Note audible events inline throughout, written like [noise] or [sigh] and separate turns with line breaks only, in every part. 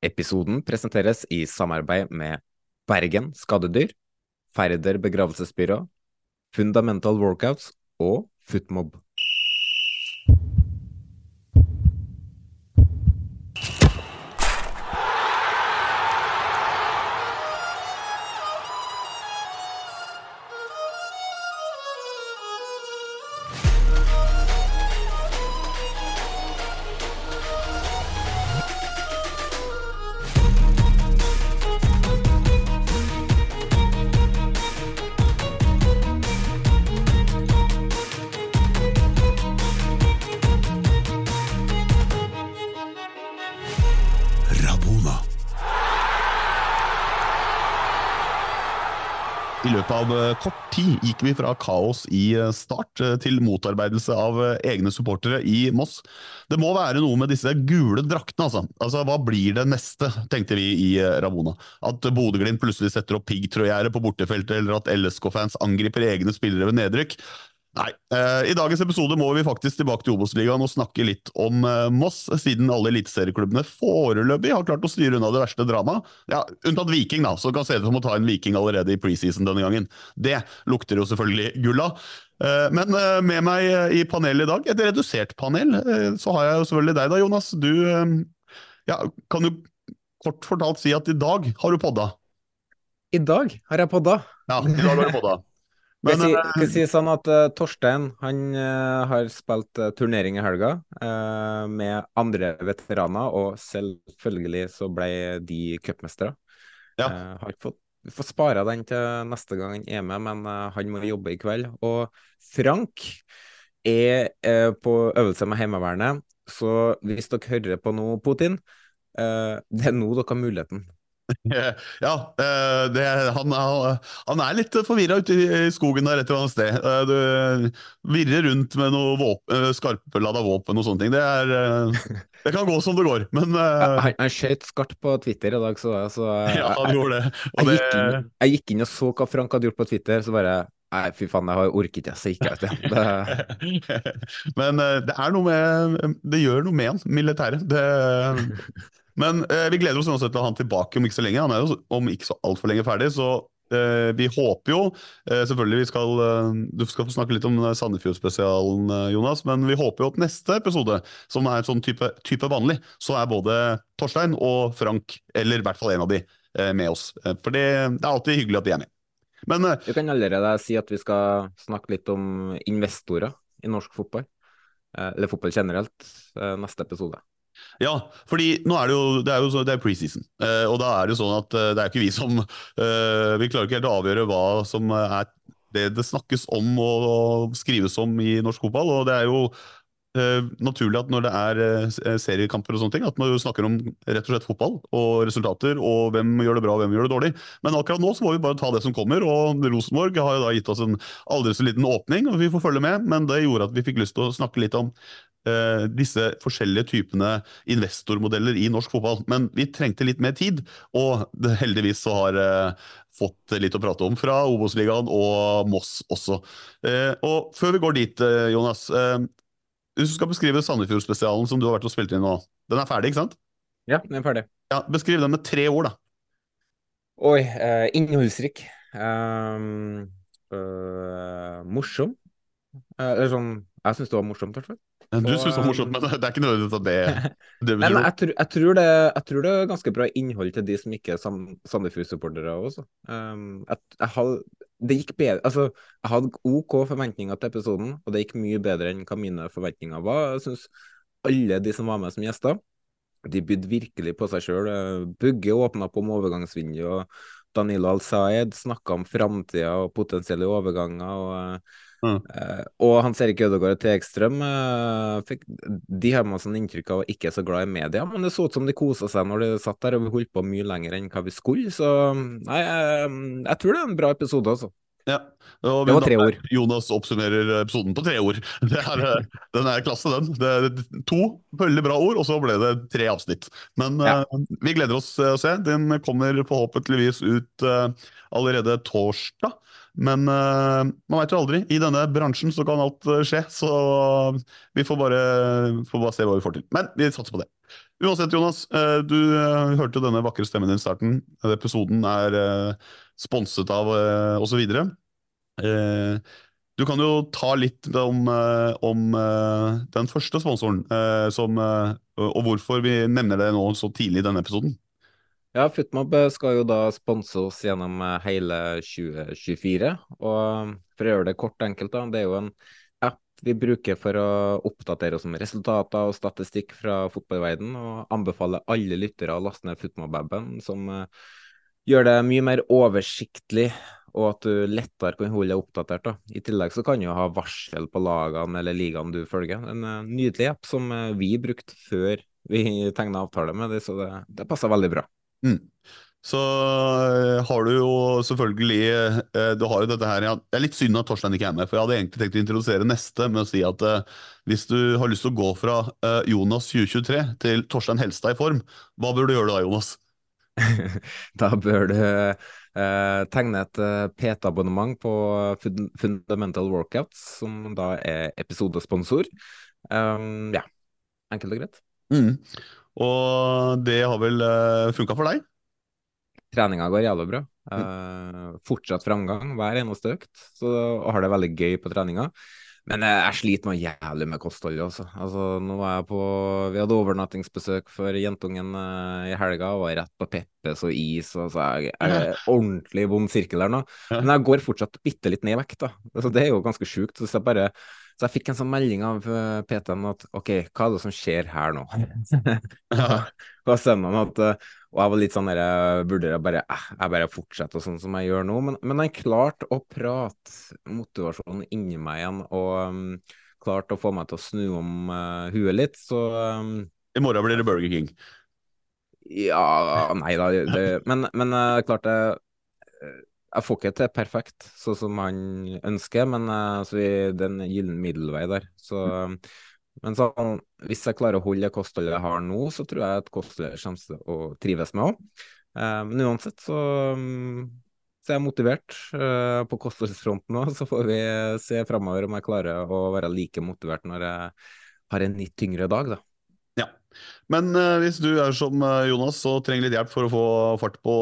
Episoden presenteres i samarbeid med Bergen Skadedyr, Færder begravelsesbyrå, Fundamental Workouts og Footmob.
Av eh, kort tid gikk vi fra kaos i eh, start eh, til motarbeidelse av egne supportere i Moss. Det må være noe med disse gule draktene, altså. altså hva blir det neste, tenkte vi i Rabona. At Bodø-Glimt plutselig setter opp piggtrådgjerde på bortefeltet, eller at LSK-fans angriper egne spillere ved nedrykk. Nei. Eh, I dagens episode må vi faktisk tilbake til Obos-ligaen og snakke litt om eh, Moss, siden alle eliteserieklubbene foreløpig har klart å styre unna det verste dramaet. Ja, unntatt Viking, da, så kan se ut som å ta en Viking allerede i preseason denne gangen. Det lukter jo selvfølgelig gull av. Eh, men med meg i panelet i dag, et redusert panel, så har jeg jo selvfølgelig deg da, Jonas. Du ja, kan jo kort fortalt si at i dag har du podda.
I dag har jeg podda.
Ja, i dag har du podda.
Men,
Men,
jeg si,
eh,
skal si sånn at uh, Torstein han uh, har spilt uh, turnering i helga med andre veteraner, og selvfølgelig så ble de cupmestere.
Ja.
Har ikke fått, får spare den til neste gang han er med, men han må jobbe i kveld. Og Frank er på øvelse med Heimevernet, så hvis dere hører på nå, Putin, det er nå dere har muligheten. [laughs]
Ja, eh, det, han, han, er litt forvirra ute i skogen der et eller annet sted. Eh, Du virrer rundt med noe våpen, skarplada våpen og sånne ting. Det, er, eh, det kan gå som det går, men eh, [laughs]
Han, han skjøt skarpt på Twitter i dag, så, så
ja, han gjorde det.
Jeg
det
gikk, inn, jeg gikk inn og så hva Frank hadde gjort på Twitter, så bare Nei, fy faen, jeg har orket jeg, så gikk jeg ut igjen.
Men eh, det er noe med Det gjør noe med han, militæret. Det, men eh, vi gleder oss til å ha han tilbake om ikke så lenge. Han er jo om ikke så altfor lenge ferdig, så eh, vi håper jo eh, Selvfølgelig vi skal eh, Du skal få snakke litt om eh, Sandefjord-spesialen, eh, Jonas, men vi håper jo at neste episode, som er sånn type, type vanlig, så er både Torstein og Frank, eller i hvert fall en av de, med oss. For det, det er alltid hyggelig at de er med. Men
vi kan allerede si at vi skal snakke litt om investorer i norsk fotball. Eller fotball generelt, neste episode.
Ja, fordi nå er det jo det er jo så- det er preseason, eh, og da er det jo sånn at eh, det er ikke vi som eh, Vi klarer ikke helt å avgjøre hva som er det det snakkes om og, og skrives om i norsk fotball, og det er jo eh, naturlig at når det er eh, seriekamper og sånne ting, at man jo snakker om rett og slett fotball og resultater, og hvem gjør det bra og hvem gjør det dårlig. Men akkurat nå så må vi bare ta det som kommer, og Rosenborg har jo da gitt oss en aldri så liten åpning, og vi får følge med, men det gjorde at vi fikk lyst til å snakke litt om eh, disse forskjellige typene investormodeller i norsk fotball. Men vi trengte litt mer tid, og det, heldigvis så har eh, fått litt å prate om fra Obos-ligaen og Moss også. Eh, og før vi går dit, eh, Jonas. Eh, hvis du skal beskrive Sandefjord-spesialen som du har vært og spilt inn nå. Den er ferdig, ikke sant?
Ja, den er ferdig.
Ja, Beskriv den med tre ord, da.
Oi, eh, innholdsrik. Um, øh, morsom. Eh, eller sånn Jeg syns det var morsomt, i hvert fall.
Du syns det var morsomt, men det er ikke nødvendigvis at det, [laughs] det betyr noe.
jeg, tror, jeg, tror det, jeg tror det er ganske bra innhold til de som ikke er Sam- Sandefjord-supportere også. Um, jeg, jeg, had, det gikk bedre Altså, jeg hadde OK forventninger til episoden, og det gikk mye bedre enn hva mine forventninger var. Jeg syns alle de som var med som gjester, de bydde virkelig på seg sjøl. Bugge åpna på om overgangsvinduet, og Danilo Al-Saed snakka om framtida og potensielle overganger. og Mm. Uh, og Hans Erik Ødegaard og Tegstrøm uh, fikk, De har man sånn inntrykk av ikke er så glad i media, men det så ut som de kosa seg når de satt der, og vi holdt på mye lenger enn hva vi skulle. Så nei, jeg, jeg tror det er en bra episode, altså.
Ja.
Og det var tre ord.
Jonas oppsummerer episoden på tre ord. [laughs] Er, eh, den er klasse, den. Det to veldig bra ord, og så ble det tre avsnitt. Men ja. uh, vi gleder oss å se. Den kommer forhåpentligvis ut uh, allerede torsdag. Men uh, man veit jo aldri. I denne bransjen så kan alt skje. Så vi får bare, får bare, se hva vi får til. Men vi satser på det. Uansett, Jonas. Du hørte denne vakre stemmen din i starten. Episoden er sponset av osv. Eh, du kan jo ta litt om, eh, om eh, den første sponsoren, som, og hvorfor vi nevner det nå så tidlig i denne episoden.
Ja, Footmob skal jo da sponse oss gjennom hele 2024. Og for å gjøre det kort og enkelt, da, det er jo en app vi bruker for å oppdatere oss om resultater og statistikk fra fotballverdenen, og anbefaler alle lyttere å laste ned Footmob-appen, som gjør det mye mer oversiktlig og at du lettere kan holde deg oppdatert. Da. I tillegg så kan du ha varsel på lagene eller ligaene du følger. En uh, nydelig app som uh, vi brukte før vi [laughs] tegna avtale med det, så det, det passer veldig bra.
Mm. Så uh, har du jo selvfølgelig Du har jo dette her ja, Det er litt synd at Torstein ikke er med, for jeg hadde egentlig tenkt å introdusere neste med å si at hvis du har lyst til å gå fra Jonas 2023 til Torstein Helstad i form, hva burde du gjøre da, Jonas? [laughs]
da bør du eh, tegne et eh, PT-abonnement på Fundamental Workouts, som da er episodesponsor. Um, ja, enkelt og greit.
Mm. Og det har vel uh, eh, funka for deg?
Treninga går jævlig bra. Uh, fortsatt framgang hver eneste økt, så, og har det veldig gøy på treninga. Men jeg sliter meg jævlig med kostholdet. Altså. altså. nå var jeg på Vi hadde overnattingsbesøk for jentungen uh, i helga, og var rett på Peppes og is. Og så jeg, er [laughs] ordentlig vond sirkel her nå. Men jeg går fortsatt bitte litt ned i vekt. da. Altså, det er jo ganske sjukt. Så jeg, bare, så jeg fikk en sånn melding av eh, PT-en at OK, hva er det som skjer her nå? [laughs] og sønnen at uh, og jeg var litt sånn der, burde jeg bare, eh, jeg bare fortsette sånn som jeg gjør nå. Men, men jeg klarte å prate motivasjonen inni meg igjen, og um, klarte å få meg til å snu om uh, huet litt, så um,
I morgen blir det Burger King?
Ja Nei da, det, men, men uh, klart det jeg får ikke til perfekt, sånn som han ønsker, men altså, vi, det er en gyllen middelvei der. Så um, men sånn, hvis jeg klarer å holde det kostholdet jeg har nå, så tror jeg at kostholdet kommer til å trives med òg. Eh, men uansett så, mm, så er jeg motivert eh, på kostholdsfronten òg. [laughs] Så får vi se framover om jeg klarer å være like motivert når jeg har en litt tyngre dag, da.
Men uh, hvis du er som uh, Jonas og trenger litt hjelp for å få fart på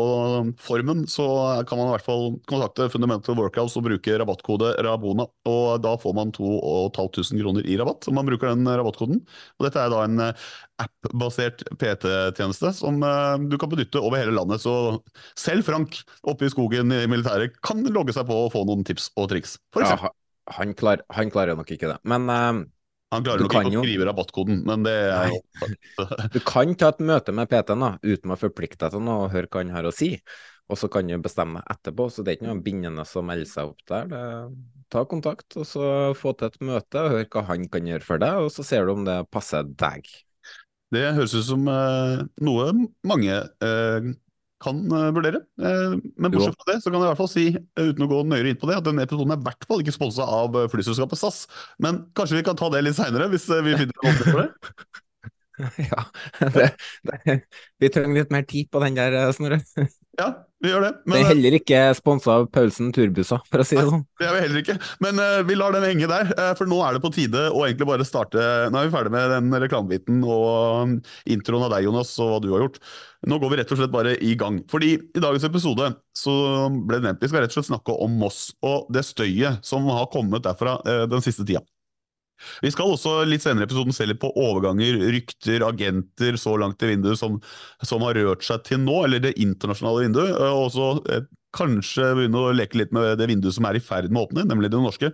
um, formen, så kan man i hvert fall kontakte Fundamental Workouts og bruke rabattkode RABONA. og Da får man 2500 kroner i rabatt om man bruker den rabattkoden. Og Dette er da en uh, app-basert PT-tjeneste som du kan benytte over hele landet. Så selv Frank oppe i skogen i militæret kan logge seg på og få noen tips og triks.
Ja, han, klar, han, klarer nok ikke det. Men
han klarer nok ikke å skrive rabattkoden, men det er [laughs]
Du kan ta et møte med PT-en uten å forplikte deg til noe og høre hva han har å si. Og så kan du bestemme etterpå, så det er ikke noe bindende som melder seg opp der. Det, ta kontakt, og så få til et møte og hør hva han kan gjøre for deg, og så ser du om det passer deg.
Det høres ut som eh, noe mange eh, kan uh, vurdere. Uh, men bortsett fra det, så kan jeg i hvert fall si, uh, uten å gå nøyere inn på det, at denne episoden er i hvert fall ikke sponsa av flyselskapet SAS. Men kanskje vi kan ta det litt seinere, hvis vi finner en noe for det? [laughs] [laughs]
ja, det, det, vi trenger litt mer tid på den der, Snorre.
Ja, vi gjør det.
Men, det er heller ikke sponsa av Paulsen turbusser, for å si det sånn.
Det er vi heller ikke, men uh, vi lar den henge der. Uh, for nå er det på tide å egentlig bare starte Nå er vi ferdig med den reklamebiten og um, introen av deg, Jonas, og hva du har gjort. Nå går vi rett og slett bare i gang. Fordi i dagens episode så ble det nevnt vi skal rett og slett snakke om Moss og det støyet som har kommet derfra uh, den siste tida. Vi skal også litt senere i episoden se litt på overganger, rykter, agenter så langt i vinduet som, som har rørt seg til nå, eller det internasjonale vinduet. Og så eh, kanskje begynne å leke litt med det vinduet som er i ferd med å åpne, nemlig det norske.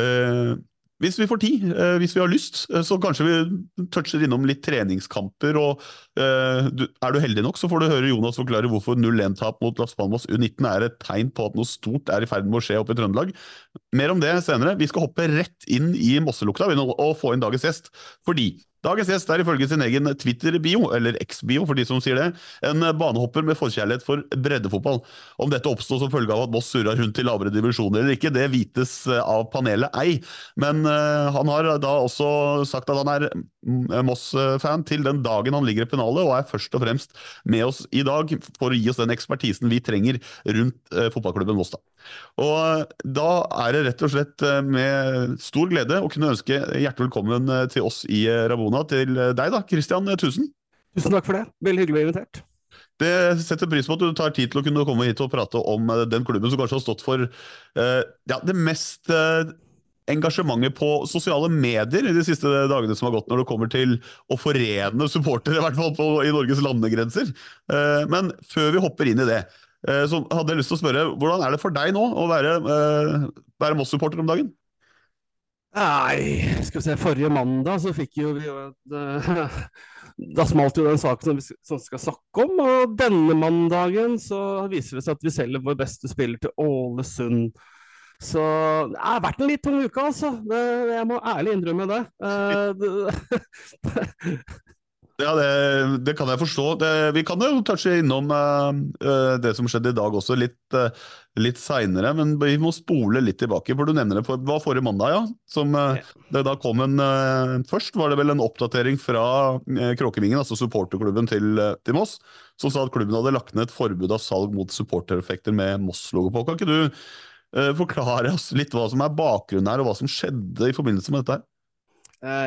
Eh, hvis vi får tid, eh, hvis vi har lyst, eh, så kanskje vi toucher innom litt treningskamper. og eh, Er du heldig nok, så får du høre Jonas forklare hvorfor 0-1-tap mot Las Palmas U19 er et tegn på at noe stort er i ferd med å skje oppe i Trøndelag. Mer om det senere. Vi skal hoppe rett inn i Mosselukta og få inn dagens gjest. Fordi Dagens gjest er ifølge sin egen Twitter-bio, eller X-bio for de som sier det, en banehopper med forkjærlighet for breddefotball. Om dette oppsto som følge av at Moss surra rundt i lavere divisjoner eller ikke, det vites eh, av panelet ei. Men uh, han har da også sagt at han er mm, Moss-fan til den dagen han ligger i pennalet, og er først og fremst med oss i dag for å gi oss den ekspertisen vi trenger rundt uh, fotballklubben Moss. Da. Og da er det rett og slett med stor glede å kunne ønske hjertelig velkommen til oss i Rabona til deg, da, Christian Tusen.
Tusen takk for det. Veldig hyggelig å bli invitert.
Det setter pris på at du tar tid til å kunne komme hit og prate om eh, den klubben som kanskje har stått for ja, det mest engasjementet på sosiale medier i de siste dagene som har gått, når det kommer til å forene supportere, i hvert fall på, i Norges landegrenser. Men før vi hopper inn i det, så hadde jeg lyst til å spørre, hvordan er det for deg nå å være, være Moss-supporter om dagen?
Nei, skal vi se. Forrige mandag så fikk jo vi jo et [laughs] Da smalt jo den saken som vi skal snakke om. Og denne mandagen så viser det seg at vi selger vår beste spiller til Ålesund. Så det har vært en litt tung uke, altså. Det, jeg må ærlig innrømme det. Uh, [laughs]
Ja, det, det, kan jeg forstå. Det, vi kan jo touche innom uh, det som skjedde i dag også, litt, uh, litt seinere. Men vi må spole litt tilbake, for du nevner det. For, var forrige mandag, ja. Som uh, det da kom en Først var det vel en oppdatering fra Kråkevingen, altså supporterklubben til, til, Moss, som sa at klubben hadde lagt ned et forbud av salg mot supportereffekter med Moss-logo på. Kan ikke du forklare oss litt hva som er bakgrunnen her, og hva som skjedde i forbindelse med dette? her?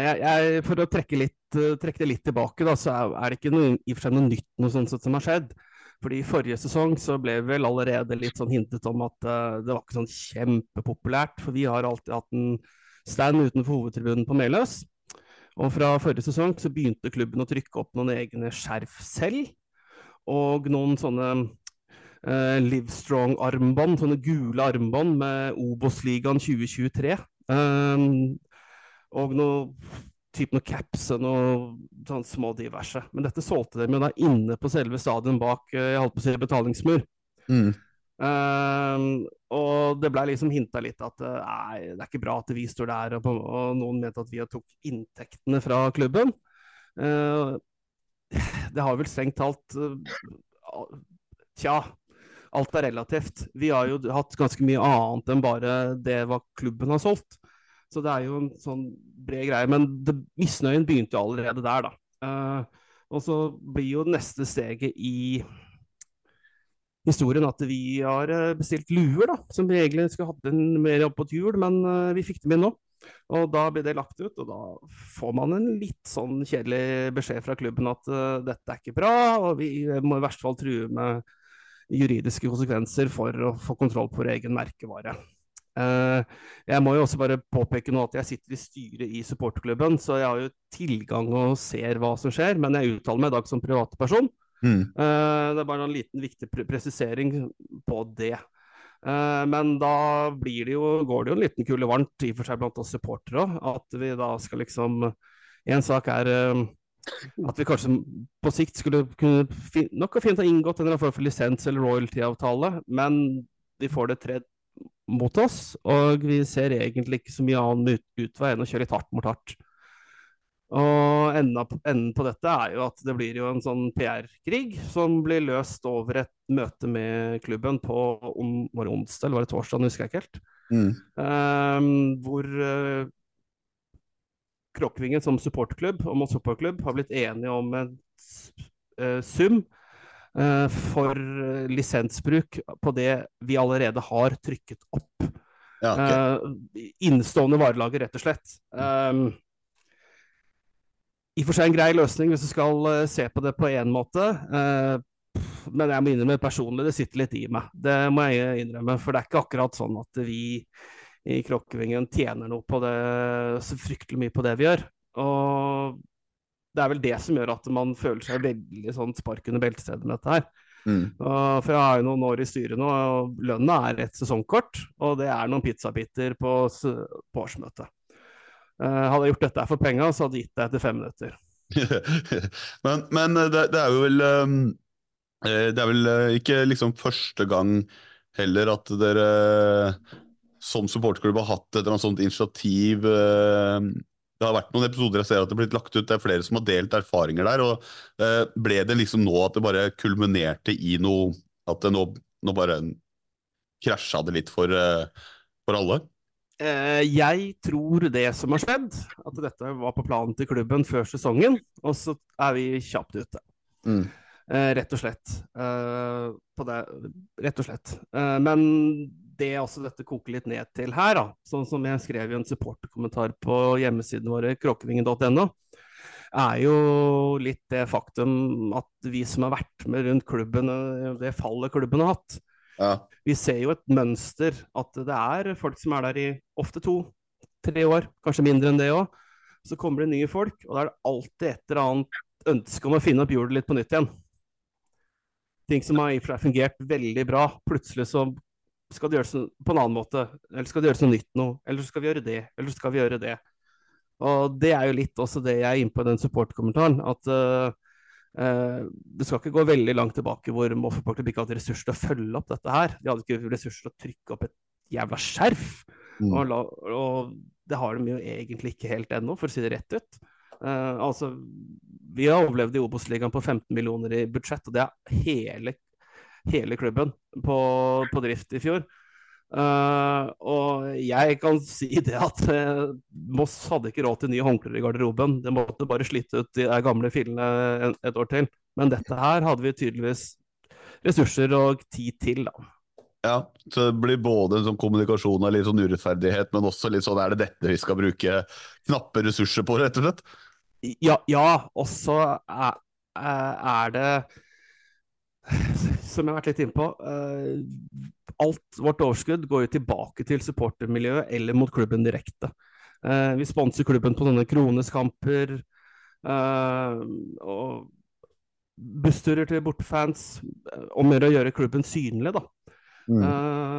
Jeg, jeg, for å trekke, litt, trekke, det litt tilbake, da, så er det ikke noe, i og for seg noe nytt noe sånt som har skjedd. Fordi I forrige sesong så ble vi vel allerede litt sånn hintet om at uh, det var ikke sånn kjempepopulært. For vi har alltid hatt en stand utenfor hovedtribunen på Meløs. Og fra forrige sesong så begynte klubben å trykke opp noen egne skjerf selv. Og noen sånne uh, Livestrong-armbånd, sånne gule armbånd med Obos-ligaen 2023. Um, og noe typ noen caps og noe sånn små diverse. Men dette solgte de jo da inne på selve stadion bak eh, jeg holdt på å si betalingsmur. Mm. Um, og det ble liksom hinta litt at uh, nei, det er ikke bra at vi står der, og, og noen mente at vi tok inntektene fra klubben. Uh, det har vel strengt talt Tja, alt er relativt. Vi har jo hatt ganske mye annet enn bare det hva klubben har solgt. Så det er jo en sånn bred greie. Men det, misnøyen begynte jo allerede der, da. Uh, og så blir jo neste steget i historien at vi har eh, bestilt luer, da. Som vi egentlig skulle hatt inn mer opp mot jul, men uh, vi fikk dem inn nå. Og da blir det lagt ut, og da får man en litt sånn kjedelig beskjed fra klubben at uh, dette er ikke bra, og vi må i verste fall true med juridiske konsekvenser for å få kontroll på vår egen merkevare. Eh, jeg må jo også bare påpeke nå at jeg sitter i styret i supporterklubben, så jeg har jo tilgang og ser hva som skjer, men jeg uttaler meg i dag som privatperson. Mm. Eh, det er bare en liten viktig presisering på det. Eh, men da blir det jo, går det jo en liten kule varmt i og for seg blant oss supportere òg, at vi da skal liksom En sak er at vi kanskje på sikt skulle kunne nok ha fint ha inngått en form for lisens- eller royalty-avtale, men vi får det tredd mot oss, og vi ser egentlig ikke så mye annen utvei enn å kjøre litt hardt mot hardt. Og enden på dette er jo at det blir jo en sånn PR-krig som blir løst over et møte med klubben på om, var det onsdag eller var det torsdag, husker jeg ikke helt. Mm. Um, hvor uh, Kråkvingen som supporterklubb og Moss fotballklubb har blitt enige om en uh, sum Eh, for lisensbruk på det vi allerede har trykket opp. Ja, okay. Eh, innestående varelager, rett og slett. Um, I og for seg en grei løsning hvis du skal se på det på én måte. Uh, men jeg må innrømme personlig, det sitter litt i meg. Det må jeg innrømme. For det er ikke akkurat sånn at vi i Krokkevingen tjener noe på det, så fryktelig mye på det vi gjør. Og det er vel det som gjør at man føler seg veldig sånn spark under beltestedet med dette her.
Mm.
Og, for jeg har jo noen år i styret nå, og lønna er et sesongkort. Og det er noen pizzabiter på, på årsmøtet. Uh, hadde jeg gjort dette for penga, så hadde jeg gitt det etter fem minutter. [laughs]
men, men det, det, er jo vel um, Det er vel ikke liksom første gang heller at dere som supporterklubb har hatt et eller annet sånt initiativ. Uh, det har vært noen episoder jeg ser at det er blitt lagt ut, det er flere som har delt erfaringer der. og uh, Ble det liksom nå at det bare kulminerte i noe At det nå, nå bare krasja det litt for, uh, for alle?
Uh, jeg tror det som har skjedd, at dette var på planen til klubben før sesongen, og så er vi kjapt ute.
Mm.
rett og slett. på det, rett og slett. men det også dette koker litt ned til her, da, sånn som jeg skrev i en supporterkommentar på hjemmesiden vår, kråkevingen.no, er jo litt det faktum at vi som har vært med rundt klubben, det fallet klubben har hatt,
ja.
vi ser jo et mønster at det er folk som er der i ofte to-tre år, kanskje mindre enn det òg. Så kommer det nye folk, og da er det alltid et eller annet ønske om å finne opp hjulet litt på nytt igjen. Ting som har fungert veldig bra. Plutselig så skal det gjøres på en annen måte? Eller skal det gjøres noe nytt nå? Eller skal vi gjøre det? Eller skal vi gjøre det? Og det er jo litt også det jeg er inne på i den supportkommentaren. At uh, uh, det skal ikke gå veldig langt tilbake hvor Supporter ikke hadde ressurser til å følge opp dette her. De hadde ikke ressurser til å trykke opp et jævla skjerf. Mm. Og, la, og, det har de jo egentlig ikke helt ennå, for å si det rett ut. Uh, altså, vi har overlevd i Obos-ligaen på 15 millioner i budsjett, og det er hele hele klubben på, på drift i fjor. Uh, og jeg kan si det at uh, Moss hadde ikke råd til nye håndklær i garderoben. Det måtte bare slite ut de gamle fillene et år til. Men dette her hadde vi tydeligvis ressurser og tid til, da.
Ja, så det blir både en sånn kommunikasjon av litt sånn urettferdighet, men også litt sånn er det dette vi skal bruke knappe ressurser på, rett og slett?
Ja, ja og så er, er det som jeg har vært litt innpå, uh, alt vårt overskudd går jo tilbake til supportermiljøet eller mot klubben direkte. Uh, vi sponser klubben på denne kroneskamper uh, og bussturer til bortefans. Om å gjøre klubben synlig, da. Mm.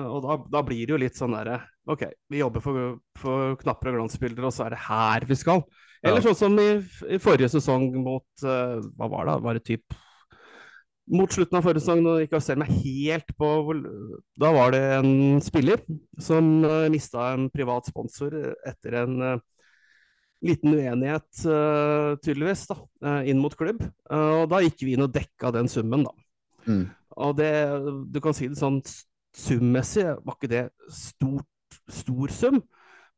og da, da, blir det jo litt sånn derre OK, vi jobber for, for knapper og glansbilder, og så er det her vi skal. Eller ja. sånn som i, i, forrige sesong mot Hva var det? Var det typ mot slutten av forrige sesong, når jeg ikke ser meg helt på Da var det en spiller som uh, eh, mista en privat sponsor etter en uh, liten uenighet, uh, tydeligvis, da, uh, inn mot klubb. og da gikk vi inn og dekka den summen, da.
Mm.
Og det Du kan si det sånn summessig, var ikke det stort, stor sum.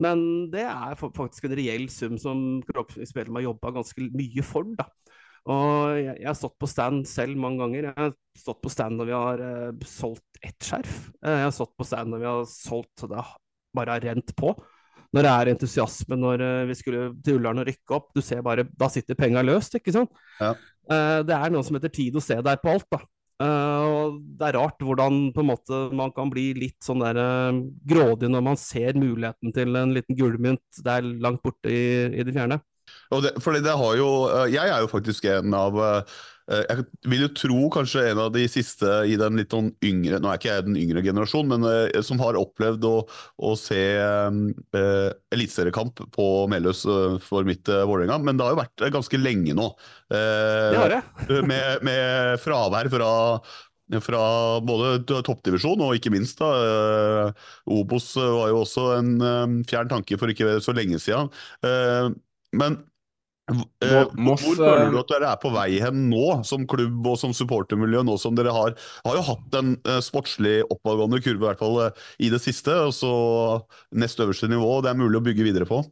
Men det er faktisk en reell sum som kroppsspillerne har jobba ganske mye for. da. Og jeg, jeg, har stått på stand selv mange ganger. Jeg har stått på stand når vi har uh, solgt ett skjerf. Uh, jeg har stått på stand når vi har solgt så det bare har rent på. Når det er entusiasme, når uh, vi skulle til Ullern og rykke opp, du ser bare Da sitter penga løst, ikke sant?
Ja.
det er noe som heter tid å se der på alt, da. og det er rart hvordan på en måte man kan bli litt sånn der grådig når man ser muligheten til en liten gullmynt der langt borte i, i det fjerne.
Det, fordi det har jo eh, Jeg er jo faktisk en av eh, eh, Jeg vil jo tro kanskje en av de siste i den litt sånn yngre Nå er ikke jeg den yngre generasjonen, men som har opplevd å, å se eh, eliteseriekamp på Meløs for mitt eh, Vålerenga. Men det har jo vært ganske lenge nå.
Eh, det har det. [laughs]
med, med fravær fra fra både toppdivisjon og ikke minst da, Obos var jo også en fjern tanke for ikke så lenge siden. Men eh, Moss, hvor føler du eh, at dere er på vei hen nå, som klubb og som supportermiljø? Nå som dere har, har jo hatt en uh, sportslig oppadgående kurve, i hvert fall uh, i det siste. Og så nest øverste nivå, det er mulig å bygge videre på?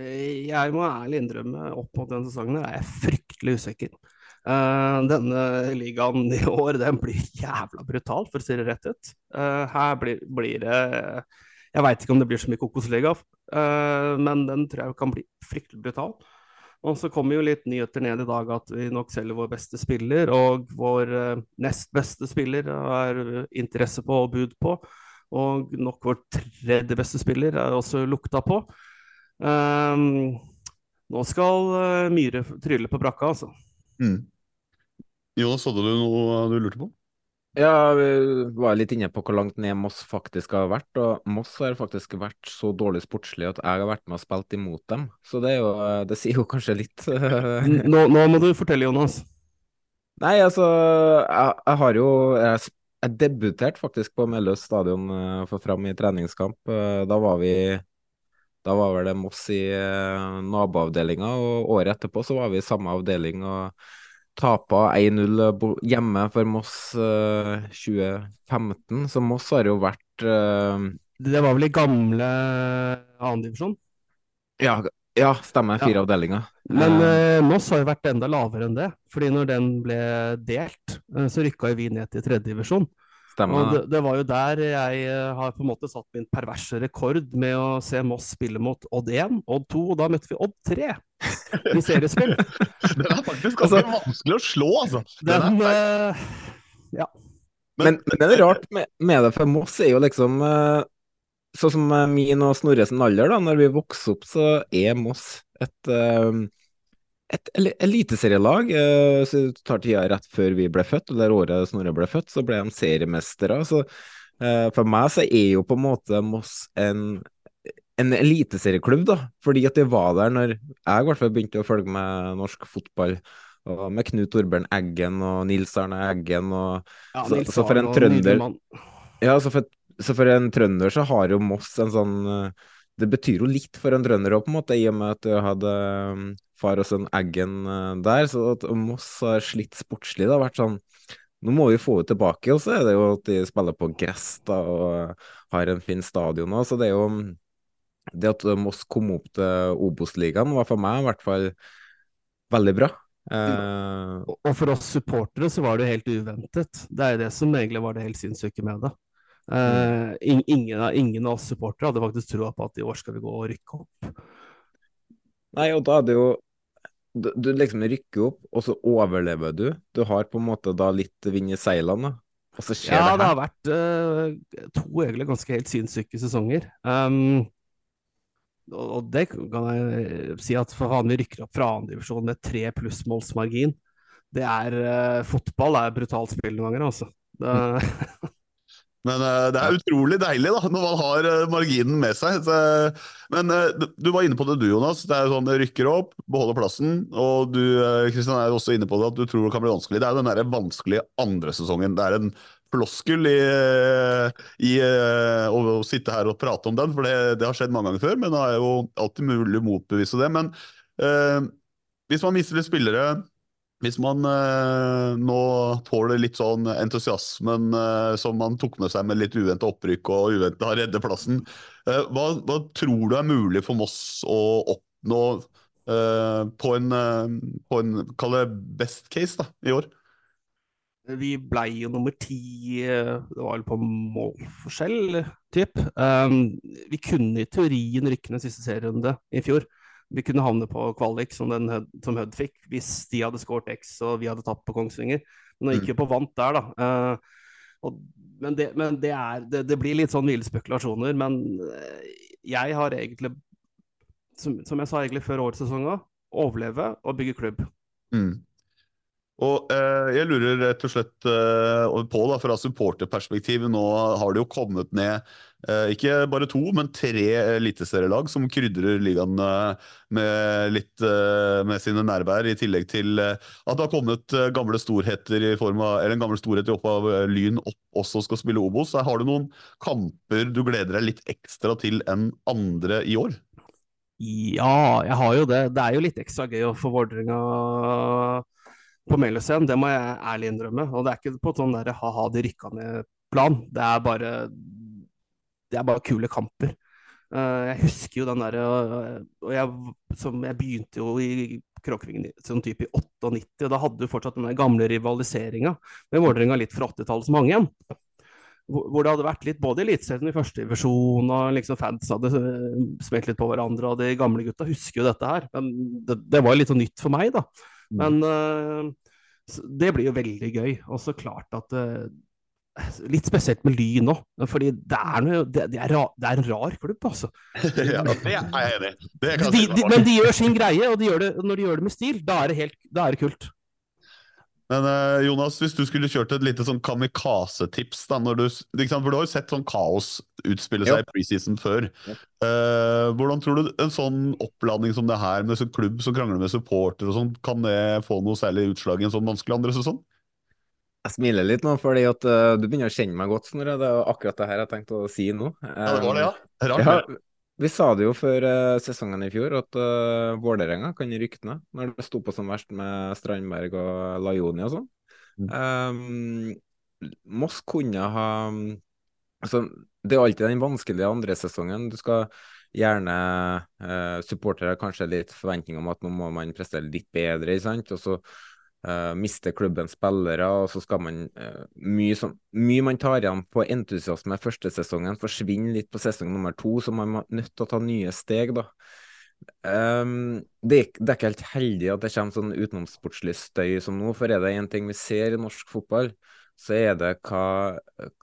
Jeg må ærlig innrømme opp mot denne sesongen er jeg fryktelig usikker. Uh, denne ligaen i år den blir jævla brutal, for å si det rett ut. Uh, her blir, blir det jeg veit ikke om det blir så mye Kokosliga, uh, men den tror jeg kan bli fryktelig brutal. Og så kommer jo litt nyheter ned i dag at vi nok selger vår beste spiller, og vår uh, nest beste spiller er interesse på og bud på. Og nok vår tredje beste spiller er også lukta på. Um, nå skal uh, Myhre trylle på brakka, altså.
Mm. Jonas, hadde du noe du lurte på?
Ja, vi var litt inne på hvor langt ned Moss faktisk har vært. Og Moss har faktisk vært så dårlig sportslig at jeg har vært med og spilt imot dem. Så det, jo, det sier jo kanskje litt.
nå, nå, må du fortelle, Jonas.
Nei, altså Jeg, jeg har jo jeg, jeg debuterte faktisk på Melløs stadion uh, for Fram i treningskamp. Uh, da var vi da var vel det Moss i uh, naboavdelinga, og året etterpå så var vi i samme avdeling. og Tapa 1-0 eh, hjemme for Moss uh, eh, 2015, så Moss har jo vært uh,
Det var vel i gamle annendivisjon?
Ja, ja, stemmer. Fire ja. avdelinger.
Men uh, Moss har jo vært enda lavere enn det. fordi når den ble delt, så rykka vi ned til tredjedivisjon.
Stemmer.
Og det, det, var jo der jeg har på en måte satt min perverse rekord med å se Moss spille mot Odd 1, Odd 2, og da møtte vi Odd 3 i seriespill. [laughs]
den er faktisk ganske altså, vanskelig å slå, altså.
Den, den uh, ja.
Men, men, det er rart med, med, det, for Moss er jo liksom uh, Sånn som min og Snorres alder, da, når vi vokser opp, så er Moss et uh, et eliteserielag. Så det tar tida rett før vi ble født, eller året Snorre ble født, så ble de seriemestere. Så for meg så er jo på en måte Moss en en eliteserieklubb, da. Fordi at de var der når jeg i hvert fall begynte å følge med norsk fotball. Og med Knut Torbjørn Eggen og Nils Arne Eggen og
ja, så,
så, for en trønder Ja, så for, så for, en trønder så har jo Moss en sånn Det betyr jo litt for en trønder òg, på en måte, i og med at du hadde um, far og sønn Eggen uh, der. Så at Moss har slitt sportslig. Det har vært sånn nå må vi få det tilbake, og så er det jo at de spiller på gress da, og har en fin stadion òg, så det er jo det at Moss kom opp til Obos-ligaen, var for meg i hvert fall veldig bra.
Eh... Og for oss supportere så var det jo helt uventet. Det er jo det som egentlig var det helt sinnssyke med det. Mm. ingen, ingen, av oss supportere hadde faktisk troa på at i år skal vi gå og rykke opp.
Nei, og da er det jo du, du, liksom rykker opp, og så overlever du. Du har på en måte da litt vind i seilene. Og så skjer
ja,
det her.
Ja, det har vært uh, to egentlig ganske helt sinnssyke sesonger. Um, og det kan jeg si at for faen, vi rykker opp fra andredivisjon med tre plussmålsmargin, det er uh, Fotball er brutalt spill noen ganger, altså. Det... [laughs]
Men uh, det er utrolig deilig da, når man har uh, marginen med seg. Så, men du var inne på det du, Jonas. Det er sånn rykker opp, beholder plassen. Og du Kristian, er også inne på det at du tror det kan bli vanskelig. Det er jo den der vanskelige andre sesongen. Det er en floskel i, i, å, sitte her og prate om den, for det, det, har skjedd mange ganger før. Men det er jo alltid mulig å motbevise det. Men eh, hvis man mister litt spillere, hvis man eh, nå tåler litt sånn entusiasmen eh, som man tok med seg med litt uventa opprykk og uventa redde plassen, eh, hva, hva, tror du er mulig for Moss å oppnå eh, på en, eh, på en kall det best case da, i år?
Vi blei jo nummer ti, eh, det var vel på målforskjell, typ. Um, vi kunne i teorien rykke ned siste serierunde i fjor. Vi kunne havne på kvalik, som, den, som Hødd fikk, hvis de hadde skåret X og vi hadde tapt på Kongsvinger. Men nå gikk vi mm. på vant der, da. Uh, og, men, det, men det, er, det, det, blir litt sånn ville spekulasjoner. Men eh, jeg har egentlig, som, som jeg sa egentlig før årssesongen, overleve og bygge klubb.
Mm. Og eh, Jeg lurer rett og slett eh, på, da, fra supporterperspektiv, nå har det jo kommet ned ikke bare to, men tre eliteserielag som krydrer ligaen eh, med, litt, eh, med sine nærvær, i tillegg til eh, at det har kommet gamle storheter i form av, eller en gammel storhet i opp av Lyn opp, også skal spille Obos. Har du noen kamper du gleder deg litt ekstra til enn andre i år?
Ja, jeg har jo det. Det er jo litt ekstra gøy å få Vålerenga på Meløyscenen, det må jeg ærlig innrømme. Og det er ikke på sånn der ha-ha, de rykka ned-plan. Det er bare Det er bare kule kamper. Uh, jeg husker jo den derre uh, Og jeg, som, jeg begynte jo i Kråkevingen sånn type i 98, og da hadde du fortsatt den gamle rivaliseringa med Vålerenga litt fra 80-tallet som hang igjen. Hvor det hadde vært litt både Eliteserien i første divisjon, og liksom fans hadde eh, smelt litt på hverandre, og de gamle gutta husker jo dette her. Men det, det var litt sånn nytt for meg, da. Men uh, det blir jo veldig gøy. Og så klart at litt spesielt med Lyn òg, fordi det er, noe, det, det, er ra, det er, en rar klubb, altså. [laughs]
ja, det er jeg enig i.
De, de, men de gjør sin greie, og de det, når de gjør det med stil, da er det, helt, da er det kult.
Men uh, Jonas, hvis du skulle kjørt et lite sånn kamikaze-tips da, du, For du har jo sett sånn kaos utspille seg i preseason før. Uh, hvordan tror du en sånn oppladning som det her, med en klubb som krangler med supporter og sånn, kan det få noe særlig utslag i en sånn vanskelig andre sesong?
Jeg smiler litt nå, fordi at uh, du begynner å kjenne meg godt, Snorre. Det er akkurat det her jeg tenkte å si nå.
ja, det var det, ja. Rart.
Ja, vi sa det jo før uh, sesongen i fjor, at uh, Vålerenga kan rykke ned når det sto på som verst med Strandberg og Lajoni og sånn. Um, Moss kunne ha altså, Det er alltid den vanskelige andre sesongen. Du skal gjerne uh, supportere kanskje litt forventning om at nå må man prestere litt bedre, ikke sant? og så Uh, mister klubben spillere, og så skal man uh, mye, som, mye, man tar igjen på entusiasme første sesongen, forsvinner litt på sesong nummer to, så man er nødt til å ta nye steg, da. Um, det, det, er ikke helt heldig at det kommer sånn utenomsportslig støy som nå, for er det én ting vi ser i norsk fotball, så er det hva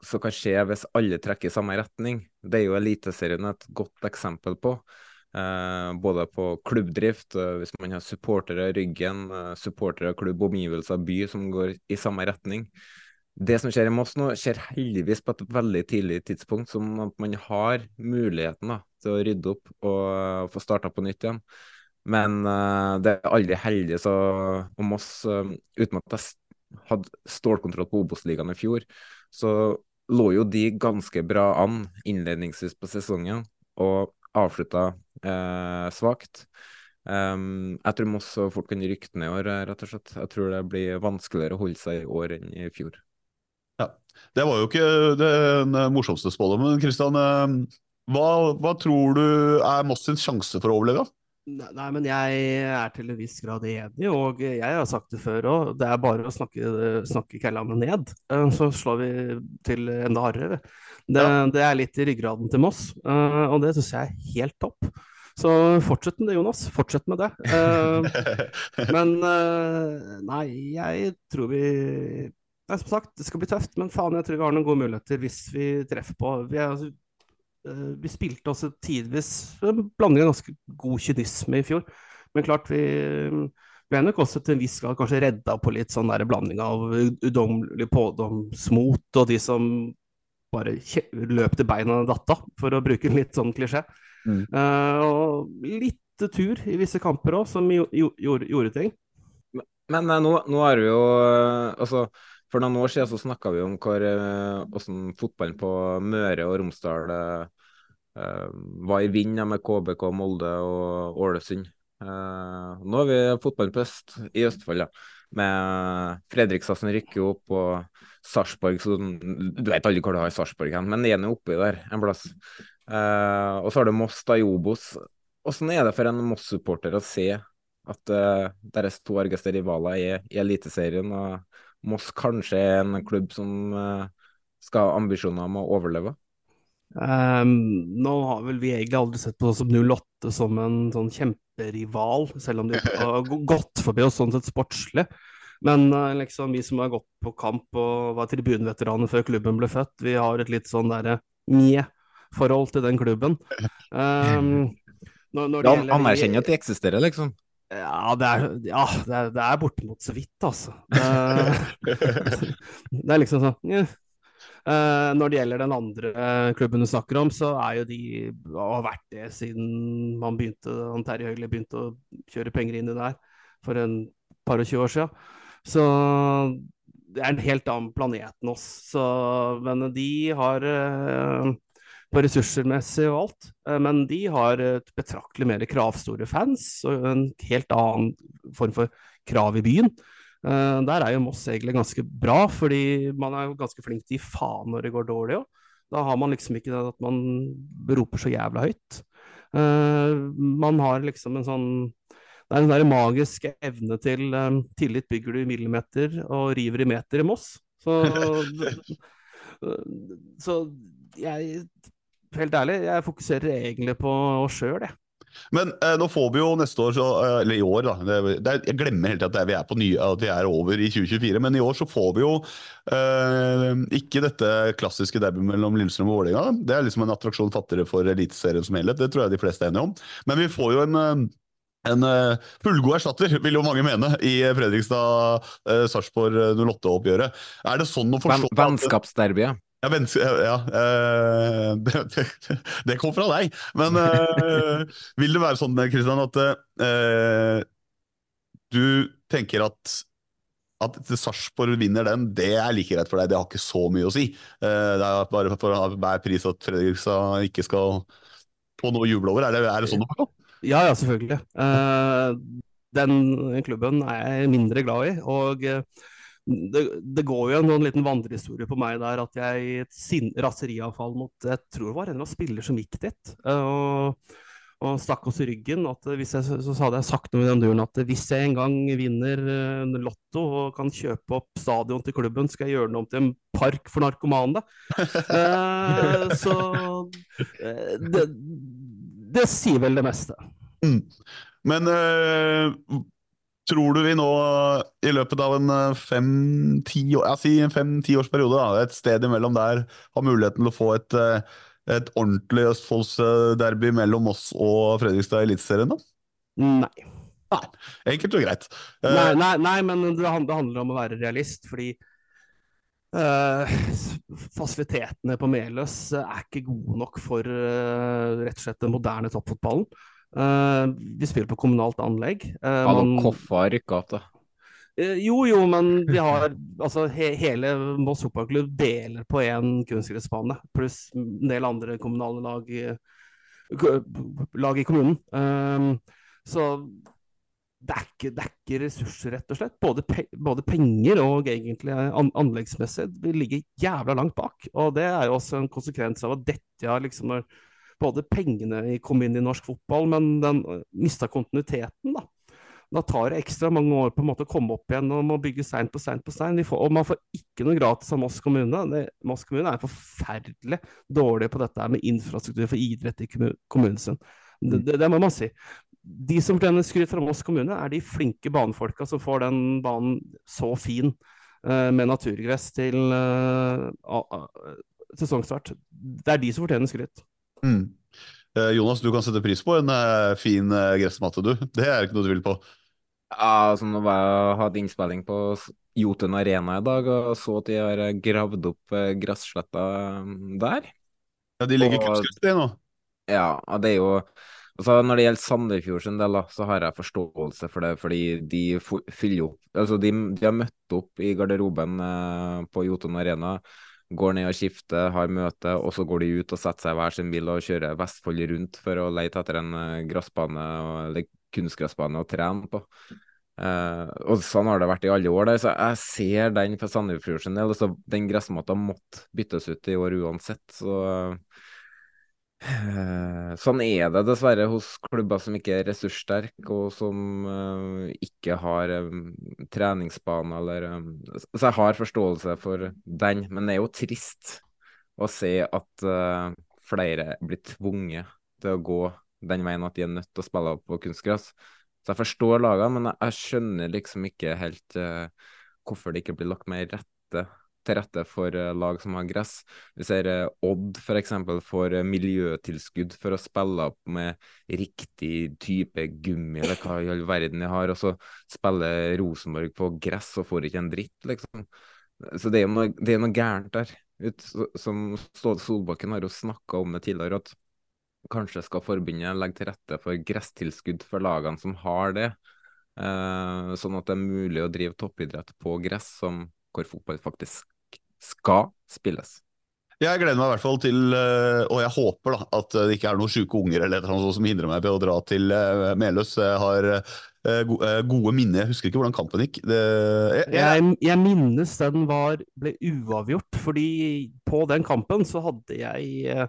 som kan skje hvis alle trekker i samme retning. Det er jo Eliteserien et godt eksempel på. Eh, både på klubbdrift, eh, hvis man har supportere i ryggen, eh, supportere, klubb, omgivelser, by som går i samme retning. Det som skjer i Moss nå, skjer heldigvis på et veldig tidlig tidspunkt, som at man har muligheten da, til å rydde opp og få starta på nytt igjen. Men uh, det er aldri heldig. Så om Moss, uh, uten at jeg hadde stålkontroll på Obos-ligaen i fjor, så lå jo de ganske bra an innledningsvis på sesongen. Og avslutta eh, svakt. Um, jeg tror Moss fort kan rykke ned i år, rett og slett. Jeg tror det blir vanskeligere å holde seg i år enn i fjor.
Ja, Det var jo ikke den morsomste spådommen. Kristian, eh, hva, hva, tror du er Moss sin sjanse for å overleve?
Nei, men jeg er til en viss grad enig, og jeg har sagt det før òg. Det er bare å snakke, snakke kællane ned, eh, så slår vi til enda hardere. Det, ja. det, er litt i ryggraden til Moss, eh, og det syns jeg er helt topp. Så fortsett med det, Jonas. Fortsett med det. Eh, men nei, jeg tror vi Som sagt, det skal bli tøft, men faen, jeg tror vi har noen gode muligheter hvis vi treffer på. Vi er, altså, vi spilte også tidvis en blanding av ganske god kynisme i fjor. Men klart, vi ble nok også til en viss grad kanskje redda på litt sånn der blanding av udommelig pådomsmot og de som bare løp til beina datta, for å bruke en litt sånn klisjé. Mm. Uh, og litt tur i visse kamper òg, som gjorde, gjorde, ting.
Men, men nå, nå er det jo Altså for noen år siden så snakka vi om hvordan fotballen på Møre og Romsdal Eh, var i vind med KBK, Molde og Ålesund. Uh, nå har vi fotballen på øst, i Østfold, ja. Med Fredrikstad rykker opp, og Sarpsborg Du vet aldri hvor du har Sarpsborg hen, men den er oppi der en plass. Uh, og så har du Moss da i Obos. Åssen er det for en Moss-supporter å se at deres to argeste rivaler er i Eliteserien, og Moss kanskje er en klubb som skal ha ambisjoner om å overleve?
Um, nå har vel vi egentlig aldri sett på oss som 08 som en sånn kjemperival, selv om de [laughs] har gått forbi oss sånn sett sportslig. Men uh, liksom vi som har gått på kamp og var tribunveteraner før klubben ble født, vi har et litt sånn derre mje-forhold til den klubben. Um,
når, når det ja, anerkjenner at de eksisterer, liksom?
Ja, det er, ja, det er, det er bortimot så vidt, altså. Det, [laughs] [laughs] det er liksom sånn. Uh, når det gjelder den andre uh, klubben du snakker om, så er jo de har vært det siden man begynte, han Terje Høgli begynte å kjøre penger inn i der for en par og tjue år siden. Så det er en helt annen planet enn oss. Så, men de har uh, på ressursermessig og alt, men de har et betraktelig mer kravstore fans og en helt annen form for krav i byen. Uh, der er jo Moss egentlig ganske bra, fordi man er jo ganske flink til å gi faen når det går dårlig òg. Da har man liksom ikke det at man roper så jævla høyt. Uh, man har liksom en sånn Det er en der magisk evne til um, tillit bygger du i millimeter og river i meter i Moss. Så, [laughs] så jeg Helt ærlig, jeg fokuserer egentlig på oss sjøl, jeg.
Men eh, nå får vi jo neste år, så, eh, eller i år, da det, det, Jeg glemmer helt at vi er, på ny, at vi er over i 2024, men i år så får vi jo eh, ikke dette klassiske derbyet mellom Lillestrøm og Vålerenga. Det er liksom en attraksjon fattigere for Eliteserien som helhet, det tror jeg de fleste er enige om. Men vi får jo en eh, en uh, fullgod erstatter, vil jo mange mene, i Fredrikstad-Sarpsborg uh, 08-oppgjøret. Er det sånn å forstå
Vennskapsderbyet.
Ja, ja uh, [laughs] det, det, kom fra deg. Men uh, vil det være sånn Kristian, at uh, du tenker at at Sarpsborg vinner den, det er like greit for deg. Det har ikke så mye å si. det er bare for hver pris at Fredrikstad ikke skal få noe å juble over. Er det, er det sånn det er?
Ja, ja, selvfølgelig. den klubben er jeg mindre glad i. og det, det, går jo en noen liten vandrehistorie på meg der at jeg i et sin, raseriavfall mot Jeg tror det var en eller annen spiller som gikk dit. Og, og stakk oss i ryggen. At hvis jeg, så, hadde jeg sagt noe i den duren at hvis jeg en gang vinner en Lotto og kan kjøpe opp stadion til klubben, skal jeg gjøre den om til en park for narkomane. uh, [laughs] så uh, det, det, sier vel det meste.
Mm. Men Tror du vi nå i løpet av en eh, fem-ti år, si fem, årsperiode, et sted imellom der, har muligheten til å få et, eh, et ordentlig Østfoldsderby mellom oss og Fredrikstad i Eliteserien?
Nei.
Nei. Enkelt og greit.
Eh, nei, nei, nei men det handler om å være realist, fordi uh, fasilitetene på Meløs er ikke gode nok for uh, rett og slett den moderne toppfotballen. Vi spiller på kommunalt anlegg.
Uh, Hallo, Koffa har rykka opp, da.
Uh, jo, jo, men vi har altså he hele Moss fotballklubb deler på én kunstgressbane, pluss en del andre kommunale lag i, lag i kommunen. så det er, ikke, det er, ikke, ressurser, rett og slett. Både, pe både penger og egentlig an anleggsmessig. Vi ligger jævla langt bak. Og det er jo også en konsekvens av at dette har liksom når både pengene kom inn i norsk fotball, men den mista kontinuiteten. da. Da tar det ekstra mange år på en måte å komme opp igjen og må bygge stein på stein på stein. Og man får ikke noe gratis av Moss kommune. Det, Moss kommune er forferdelig dårlig på dette med infrastruktur for idrett i kommunen sin. Det, det, det må man si. De som fortjener skryt fra Moss kommune, er de flinke banefolka som får den banen så fin uh, med naturgress til uh, uh, sesongstart. Det er de som fortjener skryt.
Mm. Eh, Jonas, du kan sette pris på en uh, fin uh, gressmatte, du. Det er ikke noe du vil på?
Ja, altså Nå var jeg hadde innspilling på Jotun Arena i dag og så at de har gravd opp uh, gresssletta der.
Ja, De ligger kunstgress, det nå?
Ja, det er jo altså Når det gjelder Sandefjord sin del, da, så har jeg forståelse for det, fordi de fyller opp Altså, de, de har møtt opp i garderoben på Jotun Arena går ned og skifter, har møte, og så går de ut og setter seg i hver sin bil og kjører Vestfold rundt for å lete etter en eh, gressbane eller kunstgressbane å trene på. Uh, og sånn har det vært i alle år. Der, så jeg ser den for Sandefjord sin del. Altså, den gressmatta måtte byttes ut i år uansett. Så Eh, sånn er det dessverre hos klubber som ikke er ressurssterke, og som uh, ikke har um, treningsbane eller um, Så jeg har forståelse for den, men det er jo trist å se at uh, flere blir tvunget til å gå den veien at de er nødt til å spille opp på kunstgress. Så jeg forstår lagene, men jeg, jeg skjønner liksom ikke helt hvorfor det ikke blir lagt mer rette til rette for eh, lag som har gress. Vi ser eh, Odd f.eks. får eh, miljøtilskudd for å spille opp med riktig type gummi, eller hva i all verden de har, og så spiller Rosenborg på gress og får ikke en dritt, liksom. Så det er jo noe, er noe gærent der. Som Solbakken har jo snakka om det tidligere, at kanskje skal forbundet legge til rette for gresstilskudd for lagene som har det. Sånn at det er mulig å drive toppidrett på gress, som hvor fotball faktisk skal spilles.
Jeg gleder meg i hvert fall til, eh, og jeg håper da, at det ikke er noen sjuke unger eller noe som hindrer meg på å dra til eh, Meløs. Jeg har eh, gode minner. Jeg husker ikke hvordan kampen gikk. Det,
jeg, jeg, jeg, minnes den var, ble uavgjort, fordi på den kampen så hadde jeg